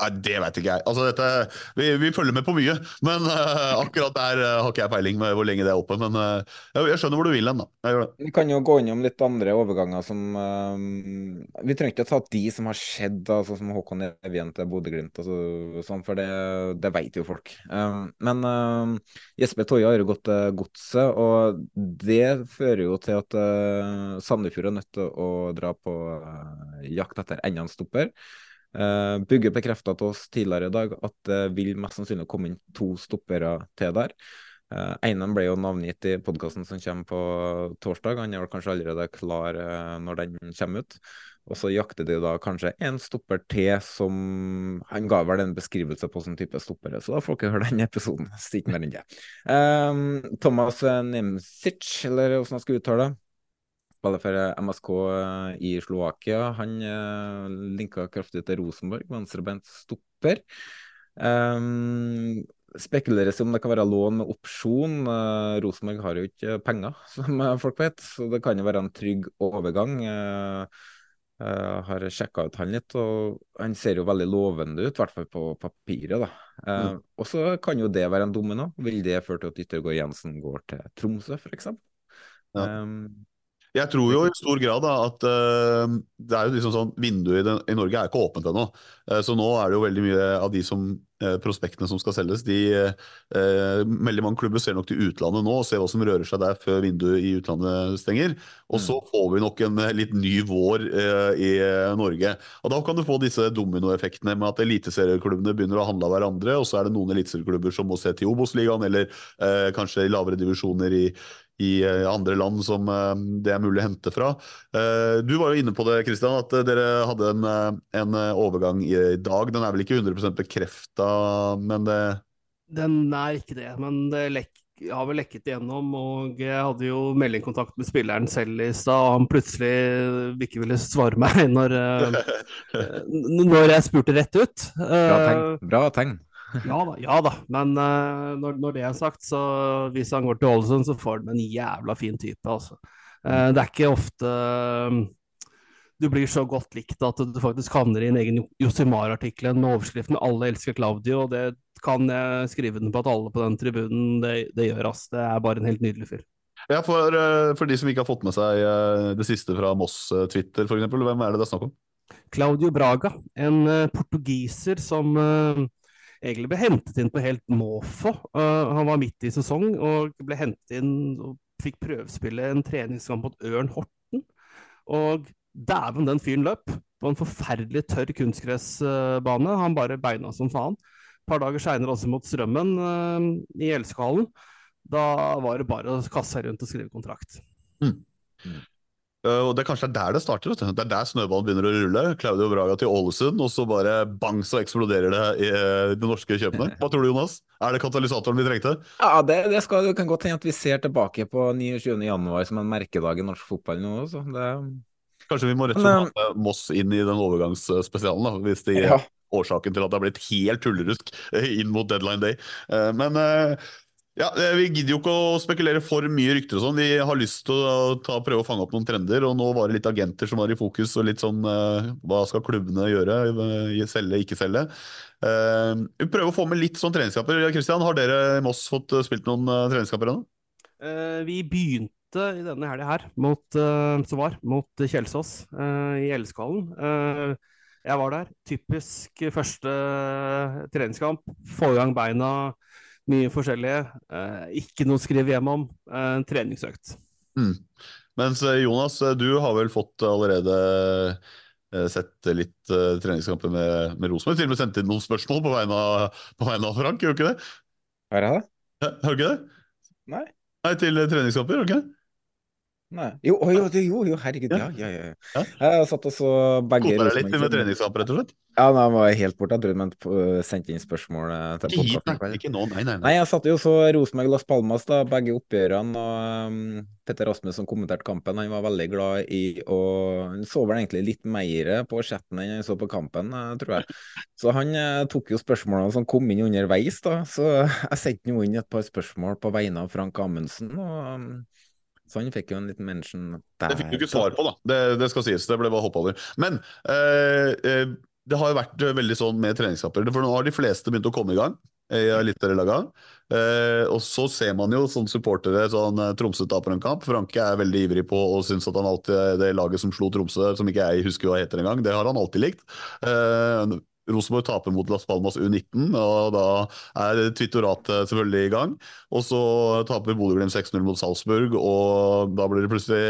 Nei, Det vet ikke jeg. Altså, dette, vi, vi, følger med på mye, men uh, akkurat der uh, har ikke jeg peiling med hvor lenge det er oppe. Men uh, jeg, jeg, skjønner hvor du vil hen, da.
Vi kan jo gå innom litt andre overganger som Vi trenger ikke å ta de som har skjedd, altså, som Håkon Evjen til Bodø-Glimt, altså, sånn, for det, det, vet jo folk. men Jesper Toje har jo gått til Godset, og det fører jo til at Sandefjord er nødt til å dra på jakt etter enda en stopper. Uh, Bugge bekrefta til oss tidligere i dag at det vil mest sannsynlig komme inn to stoppere til der. Uh, Einen ble jo navngitt i podkasten som kommer på torsdag. Han er vel kanskje allerede klar uh, når den kommer ut. Og så jakter de da kanskje en stopper til som Han ga vel en beskrivelse på sånn type stoppere, så da får dere høre den episoden. Stikk mer enn det. Thomas Nemsic, eller hvordan jeg skal uttale det spiller for eh, MSK eh, i Slovakia. Han uh, linka kraftig til Rosenborg, venstrebeint stopper. Um, spekuleres om det kan være lån med opsjon. Uh, Rosenborg har jo ikke penger, [laughs] som folk vet, så det kan jo være en trygg overgang. Uh, uh, har sjekka ut han litt, og han ser jo veldig lovende ut, i hvert fall på papiret. da. Uh, mm. Og så kan jo det være en domino. Vil det føre til at Yttergård Jensen går til Tromsø, f.eks.? Ja. Um,
jeg tror jo i stor grad da, at uh, det er jo liksom sånn, vinduet i, den, i Norge er ikke åpent ennå. Uh, så nå er det jo veldig mye av de som, uh, prospektene som skal selges, de Veldig mange klubber ser nok til utlandet nå og ser hva som rører seg der før vinduet i utlandet stenger. Og så mm. får vi nok en litt ny vår i Norge. Og da kan du få disse dominoeffektene med at eliteserieklubbene begynner å handle av hverandre, og så er det noen eliteserieklubber som må se til Obos-ligaen eller kanskje i lavere divisjoner i, i eh, andre land som eh, det er mulig å hente fra. Eh, du var jo inne på det, Kristian, at dere hadde en, en, overgang i dag. Den er vel ikke 100% bekrefta, men det
Den er ikke det, men det lek har vel lekket igjennom, og jeg hadde jo meldingkontakt med spilleren selv i stad, og han plutselig ikke ville svare meg [laughs] når, [laughs] når jeg spurte rett ut.
Bra tegn. Bra tegn.
Ja da, ja da. men uh, når, når, det er sagt, så hvis han går til Ålesund, så får han en jævla fin type, altså. Uh, det er ikke ofte um, du blir så godt likt at du faktisk havner i en egen Josimar-artikkel med overskriften 'Alle elsker Claudio', og det kan jeg skrive den på at alle på den tribunen det, det gjør, ass. Det er bare en helt nydelig fyr.
Ja, for, for, de som ikke har fått med seg det siste fra Moss-Twitter, f.eks., hvem er det det er snakk om?
Claudio Braga, en portugiser som egentlig ble hentet inn på helt måfå. Uh, han var midt i sesong og ble hentet inn og fikk prøvespille en treningskamp mot Ørn Horten. Og dæven, den fyren løp på en forferdelig tørr kunstgressbane. Han bare beina som faen. Et par dager seinere også mot Strømmen uh, i Elskhallen. Da var det bare å kaste seg rundt og skrive kontrakt. Mm.
Uh, og Det er kanskje der det starter. Det er der snøballen begynner å rulle. Claudio Braga til Ålesund, og så bare bang, så eksploderer det i uh, de norske kjøpene. [laughs] Hva tror du, Jonas? Er det katalysatoren vi trengte?
Ja, det, det, skal, det kan godt hende at vi ser tilbake på 29.1 som en merkedag i norsk fotball nå. Så det...
Kanskje vi må rett og slett ha Moss inn i den overgangsspesialen, da, hvis de ja. årsaken til at det har blitt helt tullerusk inn mot deadline day. Men Ja, eh, Vi gidder jo ikke å spekulere for mye rykter og sånn. Vi har lyst til å ta, prøve å fange opp noen trender. Og nå var det litt agenter som var i fokus, og litt sånn uh, hva skal klubbene gjøre? Uh, selge, ikke selge? Uh, vi prøver å få med litt sånn treningskamper. Kristian, har dere i Moss fått spilt noen treningskamper ennå?
vi begynte i denne helga her, mot, som var, mot Kjelsås i Elskvallen. jeg var der. Typisk første treningskamp. Få i gang beina mye forskjellige. Eh, ikke noe å skrive hjem om. Eh, en treningsøkt.
Mm. Mens eh, Jonas, du har vel fått allerede sett litt treningskamper med, med Rosenborg. Til og med sendt inn noen spørsmål på vegne av, på vegne av Frank, gjør du ikke det?
Har jeg det?
Har du ikke det?
Nei.
Nei, Til treningskamper, gjør du ikke det?
Nei. Jo, jo, jo, jo, herregud, ja. ja, ja, ja. Jeg satt og så begge
Kosa deg litt med treningskamp, rett og slett?
Ja, nei, jeg var helt borte. Jeg trodde han sendte inn spørsmål eh, til
podkasten. Ikke nå, nei, nei,
nei. Nei, jeg satt jo så Rosenborg Las Palmas, da, begge oppgjørene. Og um, Petter Rasmus som kommenterte kampen, han var veldig glad i å Han så vel egentlig litt mer på chatten enn han så på kampen, tror jeg. Så han tok jo spørsmålene som kom inn underveis, da. Så jeg sendte jo inn et par spørsmål på vegne av Frank Amundsen. og... Um, så han fikk jo en liten mention
der. Det fikk du ikke svar på, da. Det, det skal sies. Det ble bare hoppa over. Men eh, det har jo vært veldig sånn med treningskamper. For nå har de fleste begynt å komme i gang i eliteserielaga. Eh, og så ser man jo sånn supportere sånn eh, Tromsø taper en kamp. Franke er veldig ivrig på og syns at han alltid det laget som slo Tromsø, som ikke jeg husker hva heter engang, det har han alltid likt. Eh, Rosenborg taper mot Las Palmas U19, og da er Twittoratet selvfølgelig i gang. Og så taper Bodø-Glimt 6-0 mot Salzburg, og da blir det plutselig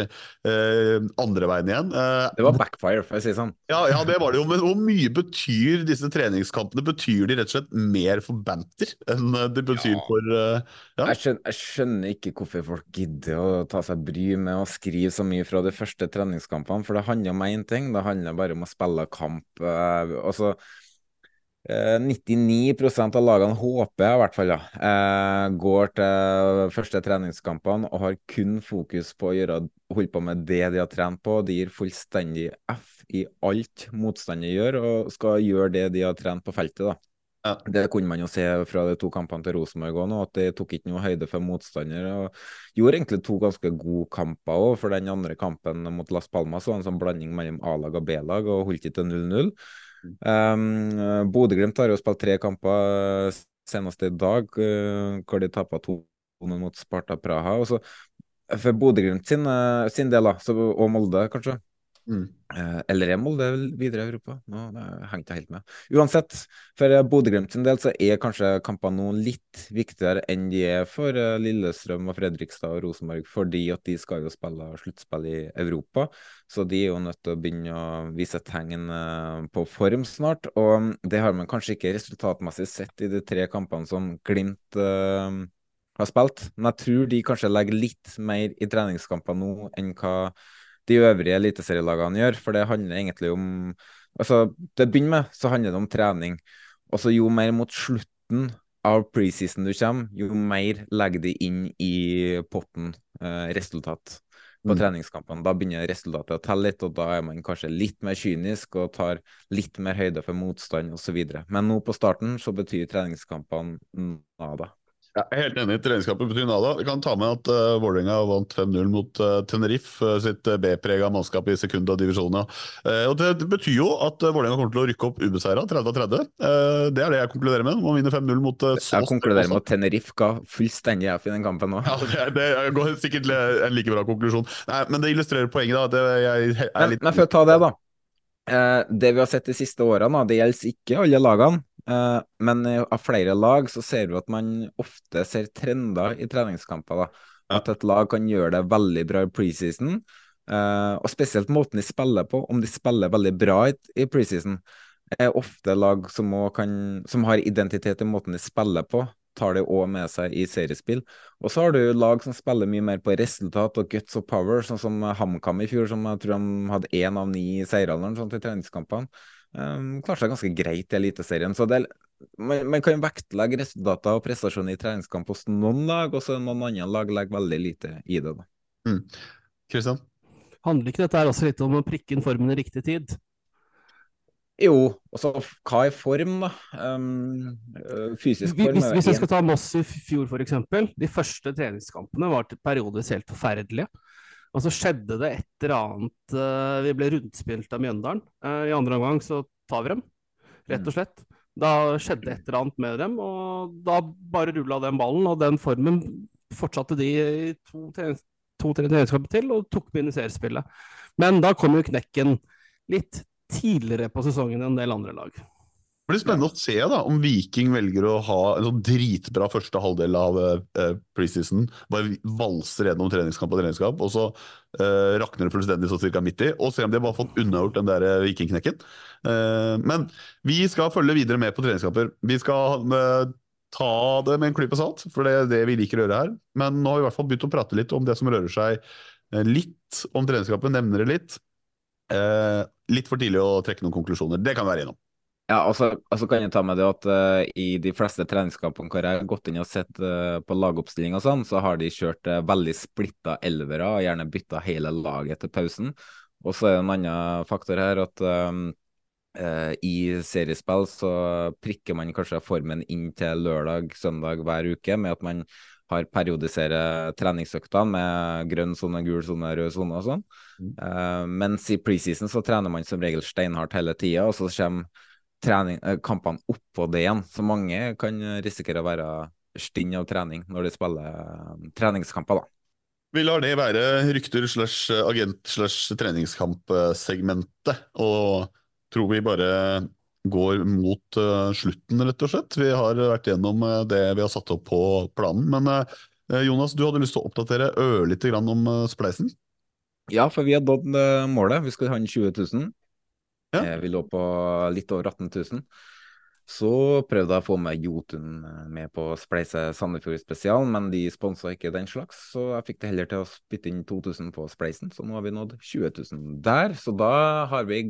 eh, andre veien igjen. Eh,
det var backfire, for å si det sånn.
Ja, ja, det var det jo. Men hvor mye betyr disse treningskampene? Betyr de rett og slett mer for banter enn det betyr ja. for eh,
ja? jeg, skjønner, jeg, skjønner, ikke hvorfor folk gidder å ta seg bry med å skrive så mye fra de første treningskampene, for det handler om én ting. Det handler bare om å spille kamp. Uh, altså 99 eh, av lagene håper jeg i hvert fall ja, eh, går til første treningskampene og har kun fokus på å gjøre, holde på med det de har trent på. De gir fullstendig F i alt motstander gjør, og skal gjøre det de har trent på feltet. da. Ja. Det kunne man jo se fra de to kampene til Rosenborg òg, at de tok ikke noe høyde for motstander. og Gjorde egentlig to ganske gode kamper òg, for den andre kampen mot Las Palmas var en sånn blanding mellom A-lag og B-lag, og holdt ikke til 0-0. Um, Bodø-Glimt har jo spilt tre kamper eh, senest i dag, uh, hvor de tappa to mot Sparta Praha. Også, for Bodø-Glimt sin, sin, del, da, så, og Molde, kanskje, Mm. Eh, eller er Molde videre i Europa? Nå hengte jeg helt med. Uansett, for Bodø-Glimt sin del så er kanskje kampene nå litt viktigere enn de er for eh, Lillestrøm og Fredrikstad og Rosenborg, fordi at de skal jo spille sluttspill i Europa. Så de er jo nødt til å begynne å vise tegn eh, på form snart. Og det har man kanskje ikke resultatmessig sett i de tre kampene som Glimt har spilt, men jeg tror de kanskje legger litt mer i treningskamper nå enn hva de øvrige eliteserielagene gjør. For det handler egentlig om altså Til å begynne med så handler det om trening. Og så jo mer mot slutten av preseason du kommer, jo mer legger de inn i potten eh, resultat på mm. treningskampene. Da begynner resultatet å telle litt, og da er man kanskje litt mer kynisk og tar litt mer høyde for motstand osv. Men nå på starten så betyr treningskampene nada.
Ja, jeg er helt enig. i Treningskampen betyr nada. Vi kan ta med at uh, Vålerenga vant 5-0 mot uh, Tenerife, uh, sitt uh, B-prega mannskap i sekunda divisjon. Ja. og det, det, betyr jo at uh, Vålerenga kommer til å rykke opp ubeseira, 30-30. det er det jeg konkluderer med. Man vinner 5-0 mot uh,
Jeg konkluderer med at Tenerife ga fullstendig F i den kampen nå.
Ja, det, det går sikkert en like bra konklusjon. Nei, men det illustrerer poenget. da. Jeg, jeg,
men, litt... men for å ta det, da. det vi har sett de siste årene, det gjelder ikke alle lagene. Uh, men av flere lag så ser vi at man ofte ser trender i treningskamper. da. At et lag kan gjøre det veldig bra i preseason, uh, og spesielt måten de spiller på. Om de spiller veldig bra i, i preseason, er ofte lag som, kan, som, har identitet i måten de spiller på. Tar det òg med seg i seriespill. Og så har du lag som spiller mye mer på resultat og guts og power, sånn som HamKam i fjor, som jeg tror de hadde én av ni i seieralderen sånn til treningskampene. Um, klarte seg ganske greit i Eliteserien. Så det, man, man, kan vektlegge resultater og prestasjoner i treningskamp hos noen lag, og så noen andre lag legger veldig lite i det.
Mm. Kristian?
Handler ikke dette også litt om å prikke inn formen i riktig tid?
Jo, altså hva er form, da? Um, fysisk
Vi-
form
Hvis, hvis jeg skal ta Moss i fjor, f.eks. De første treningskampene var til periodes helt forferdelige. Og så skjedde det et eller annet eh, Vi ble rundspilt av Mjøndalen. Eh, I andre omgang så tar vi dem, rett og slett. Da skjedde et eller annet med dem, og da bare rulla den ballen. Og den formen fortsatte de i to-tre to-tre treningskamper til, og tok med inn i seriespillet. Men da kom jo knekken litt tidligere på sesongen enn en del andre lag.
Det blir spennende å se da, om Viking velger å ha en sånn dritbra første halvdel av uh, preseason. Bare valser gjennom treningskamp og treningskamp, og så uh, rakner det fullstendig sånn cirka midt i. Og se om de har bare fått unnagjort den der eh, vikingknekken. Uh, men vi skal følge videre med på treningskamper. Vi skal uh, ta det med en klype salt, for det er det vi liker å gjøre her. Men nå har vi i hvert fall begynt å prate litt om det som rører seg litt om treningskampen, nevner det litt. Litt for tidlig å trekke noen konklusjoner. Det kan vi være innom.
Ja, og så altså kan jeg ta med det at uh, i de fleste treningskampene hvor jeg har gått inn og sett uh, på lagoppstilling og sånn, så har de kjørt uh, veldig splitta elvere og gjerne bytta hele laget etter pausen. Og så er det en annen faktor her at i seriespill så prikker man kanskje formen inn til lørdag, søndag hver uke med at man har periodiserer treningsøktene med grønn sone, gul sone, rød sone og sånn. Eh, mens i preseason så trener man som regel steinhardt hele tida, og så kommer trening, eh, kampene oppå det igjen. Så mange kan risikere å være stinn av trening når de spiller eh, treningskamper, da.
Vi lar det være rykter slash agent slash treningskampsegmentet, og tror vi bare går mot eh, slutten, rett og slett. Vi har vært gjennom eh, det vi har satt opp på planen. Men eh, Jonas, du hadde lyst til å oppdatere ørlite grann om eh, spleisen?
Ja, for vi har nådd eh, målet. Vi skal ha inn 20 000. Eh, Vi lå på litt over 18 000. Så prøvde jeg å få med Jotun eh, med på Spleise Sandefjord spesial, men de sponsa ikke den slags, så jeg fikk det heller til å spytte inn 2000 på Spleisen, så nå har vi nådd 20 000 der. Så da har vi,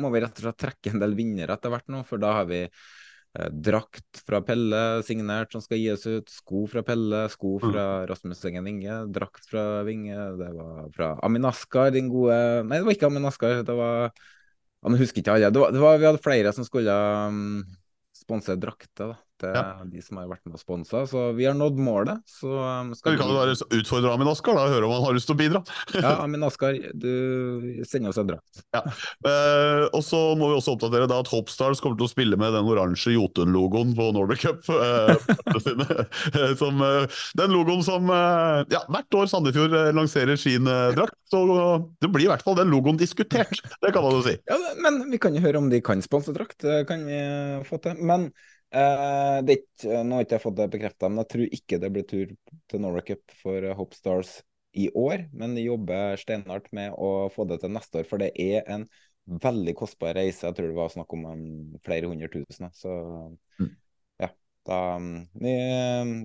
må vi rett og slett trekke en del vinnere etter hvert nå, for da har vi eh, drakt fra Pelle signert som skal gis ut, sko fra Pelle, sko fra Rasmus Engen Winge, drakt fra Winge, det var fra Amin Askar, din gode Nei, det var ikke Amin Askar, det var ja, husker ikke alle. Det var, det var, vi hadde flere som skulle um, sponse drakter da, til de som har vært med og sponsa, så vi har nådd målet. Så skal
Vi kan jo bare utfordre Amin Askar da, høre om han har lyst til å bidra. [laughs]
Ja, Amin Askar, du sender oss en drakt.
Ja. Eh, og så må vi også oppdatere da at Hopstars kommer til å spille med den oransje Jotun-logoen på Norway Cup. eh. [laughs] Eh, som, eh, den logoen som eh, ja, hvert år Sandefjord eh, lanserer sin eh, drakt. Så eh, det blir i hvert fall den logoen diskutert, det kan man jo si.
Ja, men vi kan jo høre om de kan sponse drakt. Det kan vi få til. Men eh, det ikke, nå har ikke jeg fått det bekrefta, men jeg tror ikke det blir tur til Norway Cup for eh, Hope Stars i år. Men de jobber steinhardt med å få det til neste år, for det er en veldig kostbar reise. Jeg tror det var snakk om um, flere hundre tusen. Så ja, da um, vi,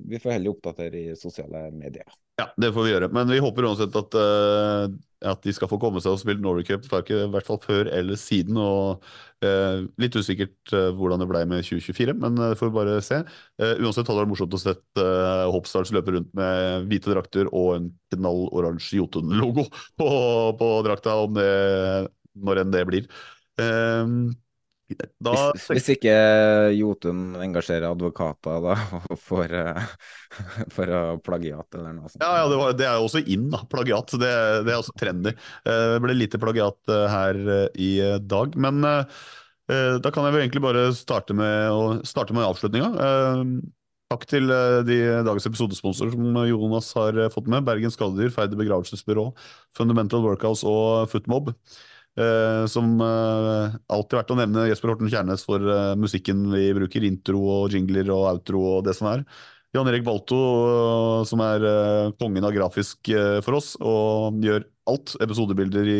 vi får heller oppdatere i sosiale medier.
Ja, det får vi gjøre. Men vi håper uansett at, uh, at de skal få komme seg og spille Norway Cup, i hvert fall før eller siden. og uh, Litt usikkert uh, hvordan det ble med 2024, men det får vi bare se. Uansett hadde det vært morsomt å se uh, Hopstars løpe rundt med hvite drakter og en knall oransje Jotun-logo [laughs] på, på drakta, om det, når enn det blir. Eh, da,
Hvis, hvis ikke Jotun engasjerer advokater da, [laughs] for, eh, [laughs] for plagiat eller noe sånt.
Ja, ja det, var, det er jo også inn, da. Plagiat. Det, det er også trendy. Eh, Det ble lite plagiat eh, her i dag. Men da kan jeg vel egentlig bare starte med, starte med avslutninga. Takk til de dagens episodesponsorer som Jonas har fått med. Bergen Skadedyr, Ferdig begravelsesbyrå, Fundamental Workhouse og Footmob. Eh, som uh, alltid verdt å nevne Jesper Horten Kjærnes for uh, musikken vi bruker. Intro og jingler og outro og det som er. Jan Erik Balto, som er kongen av grafisk for oss, og gjør alt. Episodebilder i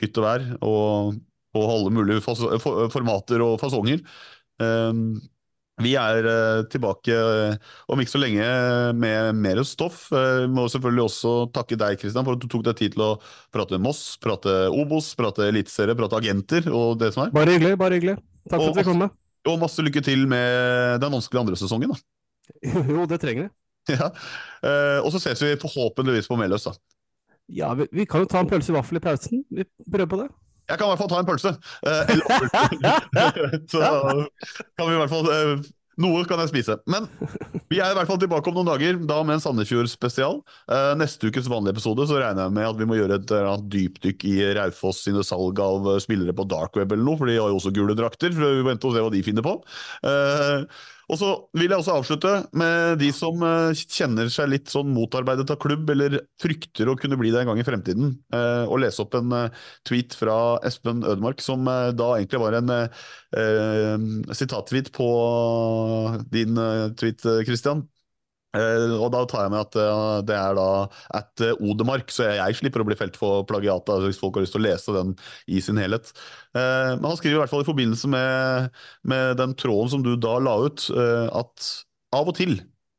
hytt og vær, og på alle mulige formater og fasonger. Eh, vi er eh, tilbake eh, om ikke så lenge med mer stoff. Eh, Vi må selvfølgelig også takke deg Kristian, for at du tok deg tid til å prate Moss, prate Obos, prate eliteserie, prate agenter og det som er.
Bare hyggelig, bare hyggelig. Takk for at vi kom med.
Og masse lykke til med den vanskelige andre sesongen. da. [laughs]
Jo, det trenger vi. [laughs]
Ja. Eh, og så ses vi forhåpentligvis på Meløs, da.
Ja, vi, vi kan jo ta en pølse i vaffel i pausen. Vi prøver på det.
Jeg kan i hvert fall ta en pølse. Eh, [laughs] Så kan vi i hvert fall eh, Noe kan jeg spise. Men vi er i hvert fall tilbake om noen dager, da med en Sandefjord-spesial. Eh, neste ukes vanlige episode så regner jeg med at vi må gjøre et dypdykk i Raufoss sine salg av spillere på dark web eller noe, for de har jo også gule drakter. For vi venter og se hva de finner på. Og så vil jeg også avslutte med de som eh, kjenner seg litt sånn motarbeidet av klubb, eller frykter å kunne bli det en gang i fremtiden, eh, og lese opp en eh, tweet fra Espen Ødemark, som da egentlig var en eh, sitattweet på din tweet, Christian. Eh, og da tar jeg med at uh, det er da at uh, Odemark, så jeg, jeg slipper å bli felt for plagiat hvis folk har lyst til å lese den i sin helhet. Men han skriver i hvert fall i forbindelse med, med den tråden som du da la ut, at av og til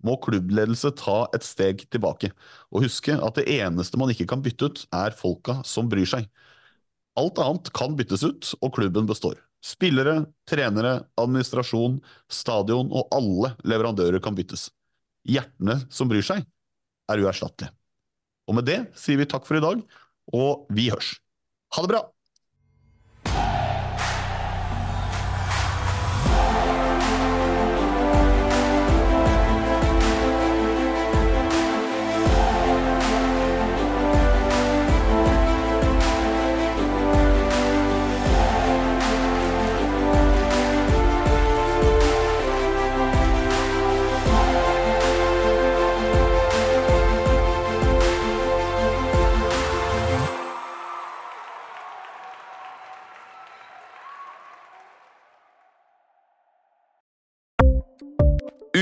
må klubbledelse ta et steg tilbake, og huske at det eneste man ikke kan bytte ut, er folka som bryr seg. Alt annet kan byttes ut, og klubben består. Spillere, trenere, administrasjon, stadion og alle leverandører kan byttes. Hjertene som bryr seg, er uerstattelig. Og med det sier vi takk for i dag, og vi hørs. Ha det bra!